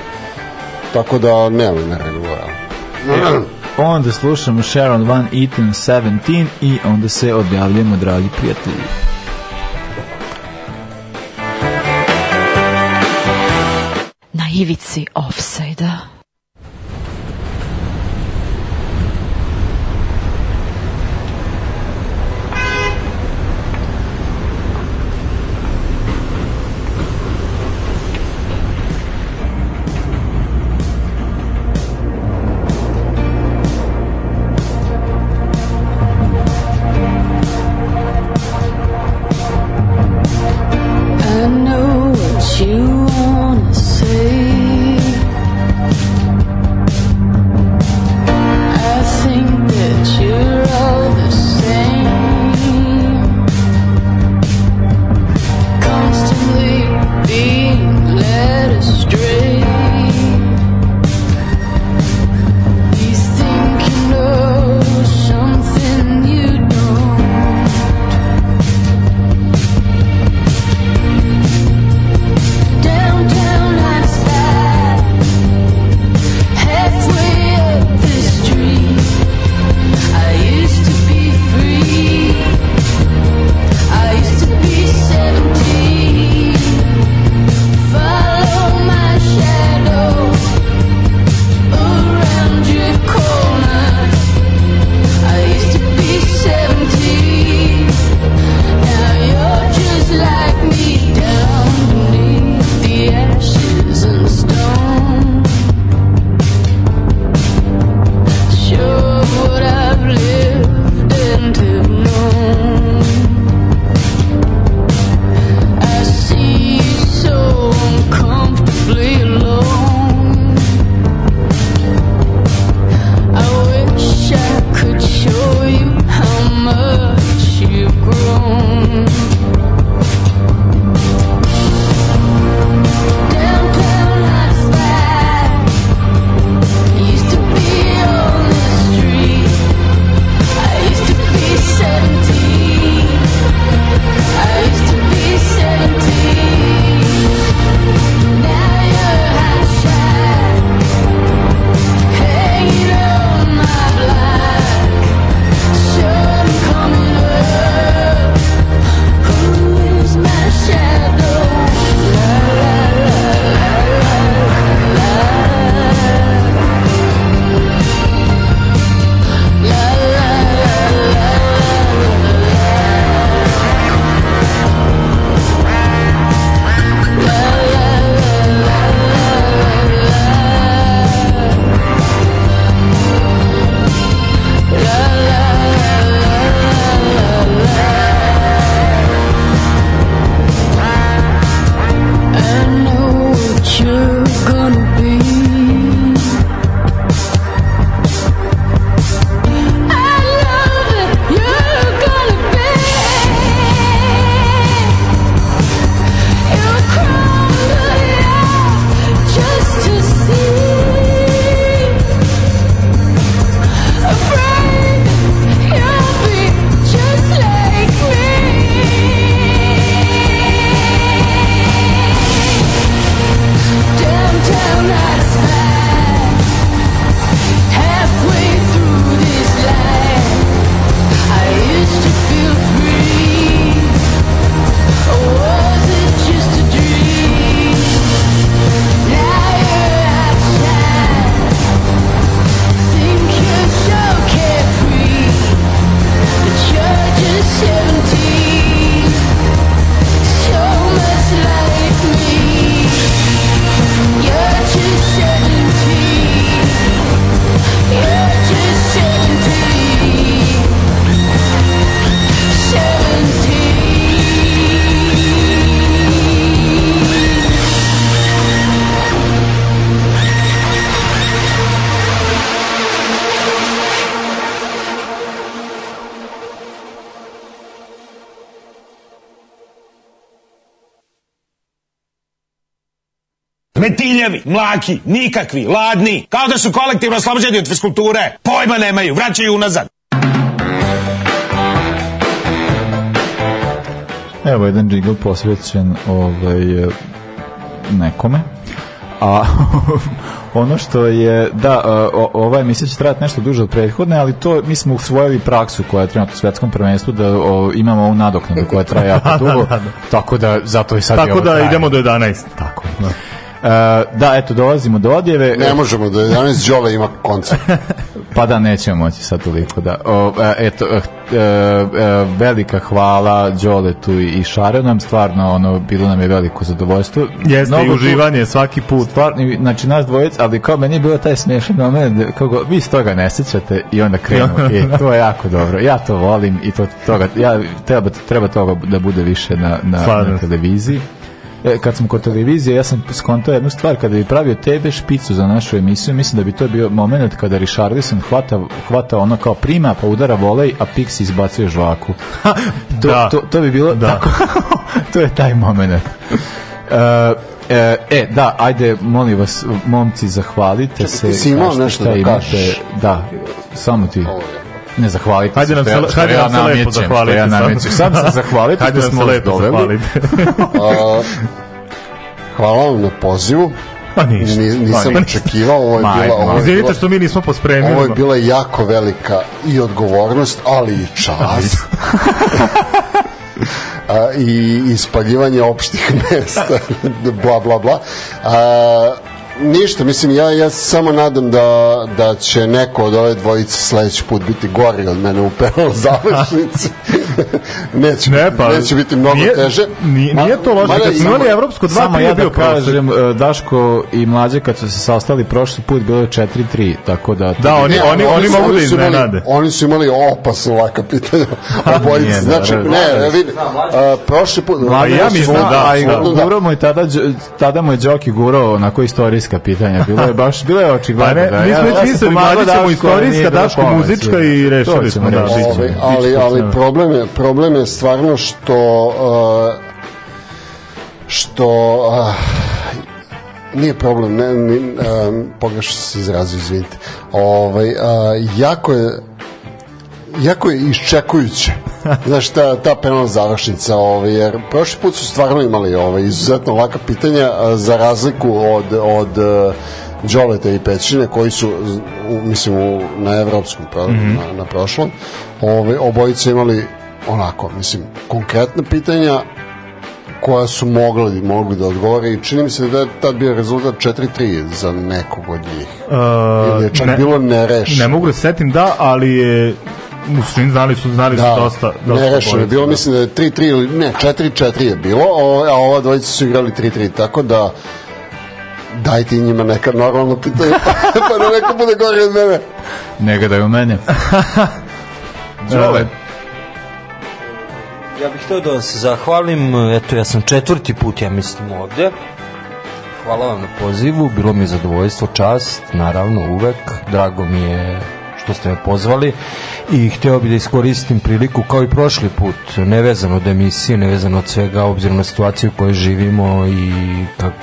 Tako da, nema neregularno. Onda slušamo Sharon Van Eaton 17 i onda se odjavljamo, dragi prijatelji. Na ivici offside-a. Metiljevi, mlaki, nikakvi, ladni, kao da su kolektivno oslobođeni od fiskulture. Pojma nemaju, vraćaju unazad. Evo jedan džigl posvećen ovaj, nekome. A [LAUGHS] ono što je, da, o, ova emisija će trajati nešto duže od prethodne, ali to mi smo usvojili praksu koja je trenutno u svetskom prvenstvu da o, imamo ovu nadoknadu koja traje jako [LAUGHS] Da, dugo. da, da. Tako da zato i sad Tako da traje. idemo do 11. Tako. Da. E, da, eto, dolazimo do odjeve. Ne možemo do 11 Đole ima koncert. [LAUGHS] Pa da, nećemo moći sad toliko, da. O, e, eto, e, e, velika hvala Đoletu i Šarenom, stvarno, ono, bilo nam je veliko zadovoljstvo. Jeste Mnogo i tu- uživanje svaki put. Stvarno, znači nas dvojica, ali kao meni je bilo taj smiješan moment, da kako vi s toga ne sećate i onda krenu, [LAUGHS] i to je jako dobro. Ja to volim i to toga, ja, treba, treba toga da bude više na, na, Slažem na televiziji. E, kad smo kod televizije, ja sam skontao jednu stvar, kada bi pravio TV špicu za našu emisiju, mislim da bi to bio moment kada Richarlison hvata, hvata ono kao prima, pa udara volej, a Pixi izbacuje žvaku. to, Da. to, to bi bilo Da. tako, [LAUGHS] to je taj moment. E, e, e, da, ajde, molim vas, momci, zahvalite se. ti si imao nešto da kažeš? Da, samo ti. Ne zahvalite Hajde se, nam se, što hajde ja nam se lepo zahvalite. Ja namećem. Sam se zahvalite [LAUGHS] Hajde nam smo se lepo doveli. zahvalite. [LAUGHS] Hvala vam na pozivu. Pa ništa. Ni- nisam Pa ništa. očekivao, ovo je Ma, bila... ovo je Izvinite bila- što mi nismo pospremili. Ovo je bila jako velika i odgovornost, ali i čast. [LAUGHS] A, i ispaljivanje opštih mesta, bla, bla, bla. A, ništa, mislim, ja, ja samo nadam da, da će neko od ove dvojice sledeći put biti gori od mene u penal [LAUGHS] završnici. [LAUGHS] neće, Ne, pa, neće biti mnogo nije- teže. nije- nije to loše, kad smo ima- imali evropsko dva, Samo prije ja da prosek. kažem, e, Daško i Mlađe kad su se sastali prošli put bilo je 4-3, tako da... Da, oni, Ne, oni, oni, su- mogu da iznenade. Oni su imali opasno laka pitanja. [LAUGHS] Nije, Obojice. Znači, naravno. ne, vidi, a, prošli put... Mlađe ja ja mislim mislim, da, a i da. gurao mu je tada, Đ- tada mu je Đoki gurao onako istorijska pitanja. Bilo je baš, bilo je očigledno. Pa ne, da, mi smo ja- već mislili, mlađi ćemo istorijska, Daško muzička i rešili smo, da. Ovaj, ali, ali problem je, problem je stvarno što uh, što uh, nije problem ne, ne, um, pogrešno se izrazio, izvinite ovaj, uh, jako je jako je iščekujuće [LAUGHS] znaš ta, ta penalna završnica ovaj, jer prošli put su stvarno imali ovaj, izuzetno laka pitanja za razliku od, od uh, Đoleta i Pećine koji su mislim u, na evropskom pro, Mhm. na, na prošlom ovaj, obojice imali onako mislim konkretna pitanja koja su mogli, mogli da odgovore i čini mi se da je tad bio rezultat 4-3 za nekog od njih. Ili je čak bilo nerešeno. Ne mogu da se setim da, ali je u suštini znali su, znali su dosta, dosta nerešeno je bilo, da. mislim da je 3-3 ili ne, 4-4 je bilo, o, a ova dvojica su igrali 3-3, tako da dajte i njima neka normalna pitanja, [LAUGHS] pa da neko bude gori od mene. Ne gledaju mene. [LAUGHS] Đole, Ja bih htio da vam se zahvalim, eto ja sam četvrti put, ja mislim, ovde. Hvala vam na pozivu, bilo mi je zadovoljstvo, čast, naravno, uvek. Drago mi je što ste me pozvali i hteo bih da iskoristim priliku kao i prošli put, nevezano od emisije, nevezano od svega, obzirom na situaciju u kojoj živimo i kako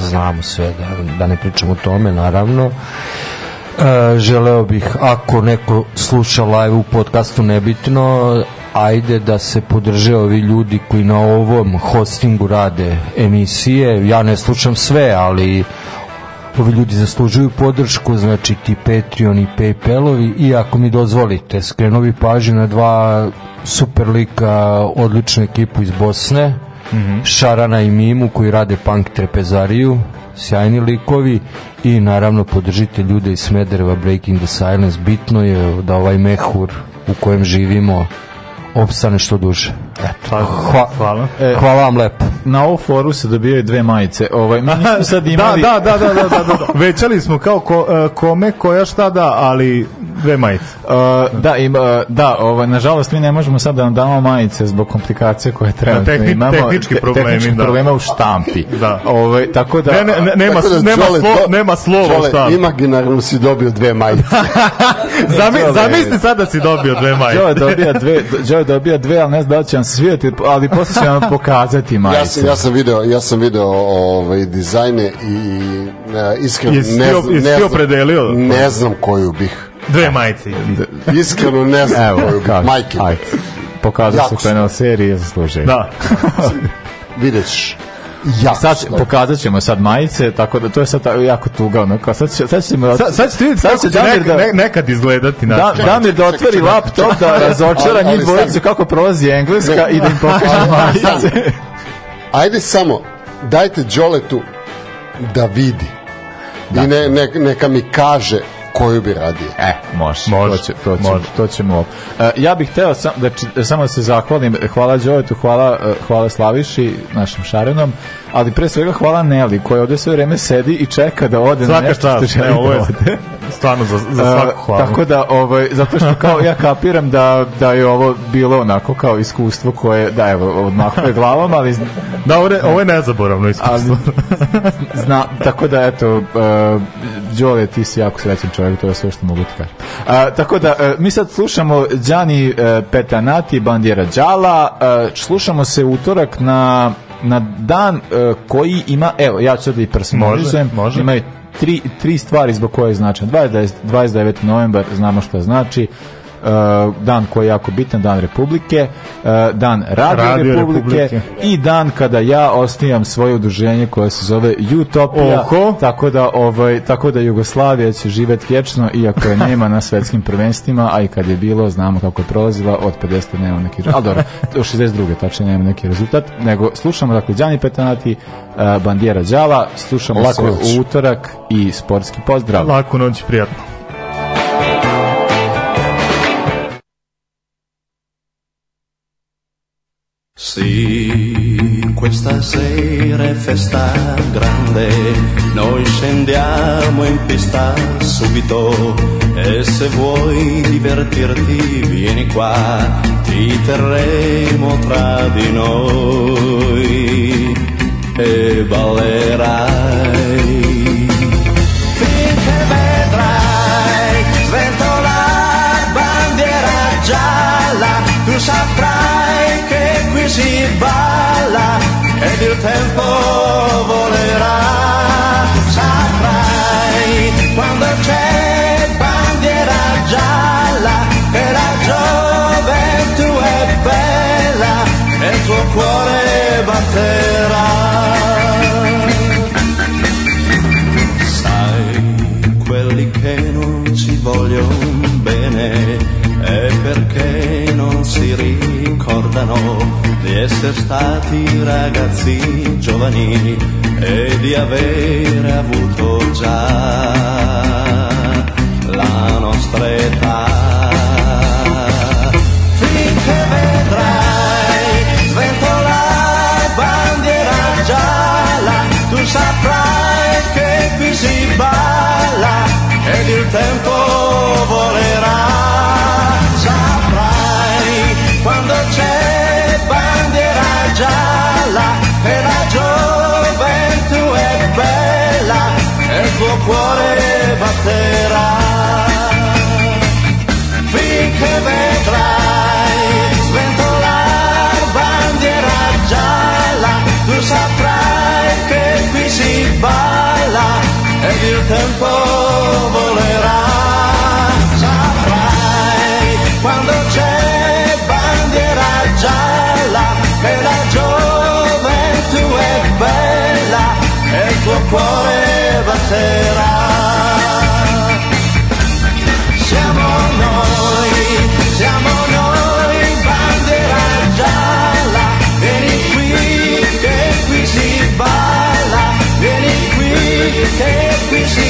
znamo sve, da, da ne pričamo o tome, naravno. E, želeo bih, ako neko sluša live u podcastu, nebitno, ajde da se podrže ovi ljudi koji na ovom hostingu rade emisije. Ja ne slušam sve, ali ovi ljudi zaslužuju podršku, znači ti Patreon i Paypalovi i ako mi dozvolite, skrenuo bi pažnju na dva super lika, odličnu ekipu iz Bosne, Šarana i Mimu koji rade punk trepezariju, sjajni likovi i naravno podržite ljude iz Smedereva Breaking the Silence. Bitno je da ovaj mehur u kojem živimo opstane što duže. Eto. Hva, hvala. E, hvala vam lepo. Na ovu foru se dobijaju dve majice. Ovaj, mi nismo sad [LAUGHS] Da, imali... da, da, da, da, da, da, da. [LAUGHS] Većali smo kao ko, e, kome, koja šta da, ali Dve majice. Uh, da, im, uh, da ovaj, nažalost mi ne možemo sad da vam damo majice zbog komplikacije koje trenutno tehni- imamo. tehnički Te- problemi, tehnički da. problema u štampi. [LAUGHS] Da. Ovaj, tako da... Ne, ne, ne, nema, Tako da, nema, Đole, slo, to- nema slova Đole, šta. imaginarno si dobio dve majice. Zami, Đole- zamisli sad da si dobio dve majice. Joe dobija dve, Joe dobija dve, ali ne znam da će vam se svidjeti, ali posle ću vam pokazati majice. Ja sam, ja sam video, ja sam video ovaj, dizajne i e, iskreno ne, znam- ne, znam, ne znam koju bih. Dve majice. Iskreno ne znam Evo, koju bih. Majke. ajde. Pokazao se penal serije, zaslužuje. Da. [LAUGHS] Vidjet ćeš. Ja. Sad pokazat ćemo sad majice, tako da to je sad jako tuga, ono, kao sad, će, sad ćemo... Sad, sad ćete vidjeti sad kako će će Damir neka, da- ne, nekad izgledati. Da, znači. Damir da otvori laptop, da razočara njih dvojicu kako prolazi engleska Ne. i da im pokaže [LAUGHS] majice. [LAUGHS] Ajde samo, dajte Đoletu da vidi. I ne, ne, neka mi kaže koju bi radio. E, može. Može, To, će, to, će, može. to ćemo. E, ja bih hteo sam, da, či- samo da se zahvalim. Hvala Đovetu, hvala, e, hvala Slaviši, našim Šarenom, ali pre svega hvala Neli, koja ovde sve vreme sedi i čeka da ode na Svaka nešto što čast. želi Ne, ovo da je ode. stvarno za, za svaku hvalu. tako da, ovaj, zato što kao ja kapiram da, da je ovo bilo onako kao iskustvo koje, da evo, odmahuje glavom, ali Da, ovo je, ovo je nezaboravno iskustvo. Zna, tako da, eto, uh, Đole, ti si jako srećan čovjek, to je sve što mogu ti kažem. Uh, tako da, uh, mi sad slušamo Đani uh, Petanati, Bandjera Đala, uh, slušamo se utorak na, na dan uh, koji ima, evo, ja ću sad da i personalizujem, Može, može. imaju tri, tri stvari zbog koje je značan. 29, 29. novembar, znamo šta znači, dan koji je jako bitan, dan Republike, uh, dan Radio, Radio Republike, Republike. i dan kada ja osnijam svoje udruženje koje se zove Utopia. Oho. Tako da ovaj tako da Jugoslavija će živeti vječno iako je nema na svetskim prvenstvima, a i kad je bilo znamo kako je prolazila od 50 nema neki al dobro, do 62 tačnije nema neki rezultat, nego slušamo dakle Đani Petanati, uh, Bandjera Đala, slušamo Laku se noć. u utorak i sportski pozdrav. Laku noć, prijatno. Sì, questa sera è festa grande, noi scendiamo in pista subito e se vuoi divertirti vieni qua, ti terremo tra di noi e ballerai. Finché vedrai sventolare bandiera gialla, tu saprai si balla ed il tempo volerà. Saprai quando c'è bandiera gialla che la gioventù è bella e il tuo cuore batterà. Ricordano di essere stati ragazzi giovani e di avere avuto già la nostra età. Finché vedrai sventolare bandiera gialla, tu saprai che qui si balla ed il tempo volerà. Saprai quando c'è gialla e la gioventù è bella e il tuo cuore batterà finché vedrai sventolar bandiera gialla, tu saprai che qui si balla ed il tempo tuo cuore batterà. Siamo noi, siamo noi, bandiera gialla, vieni qui che qui si balla, vieni qui che qui si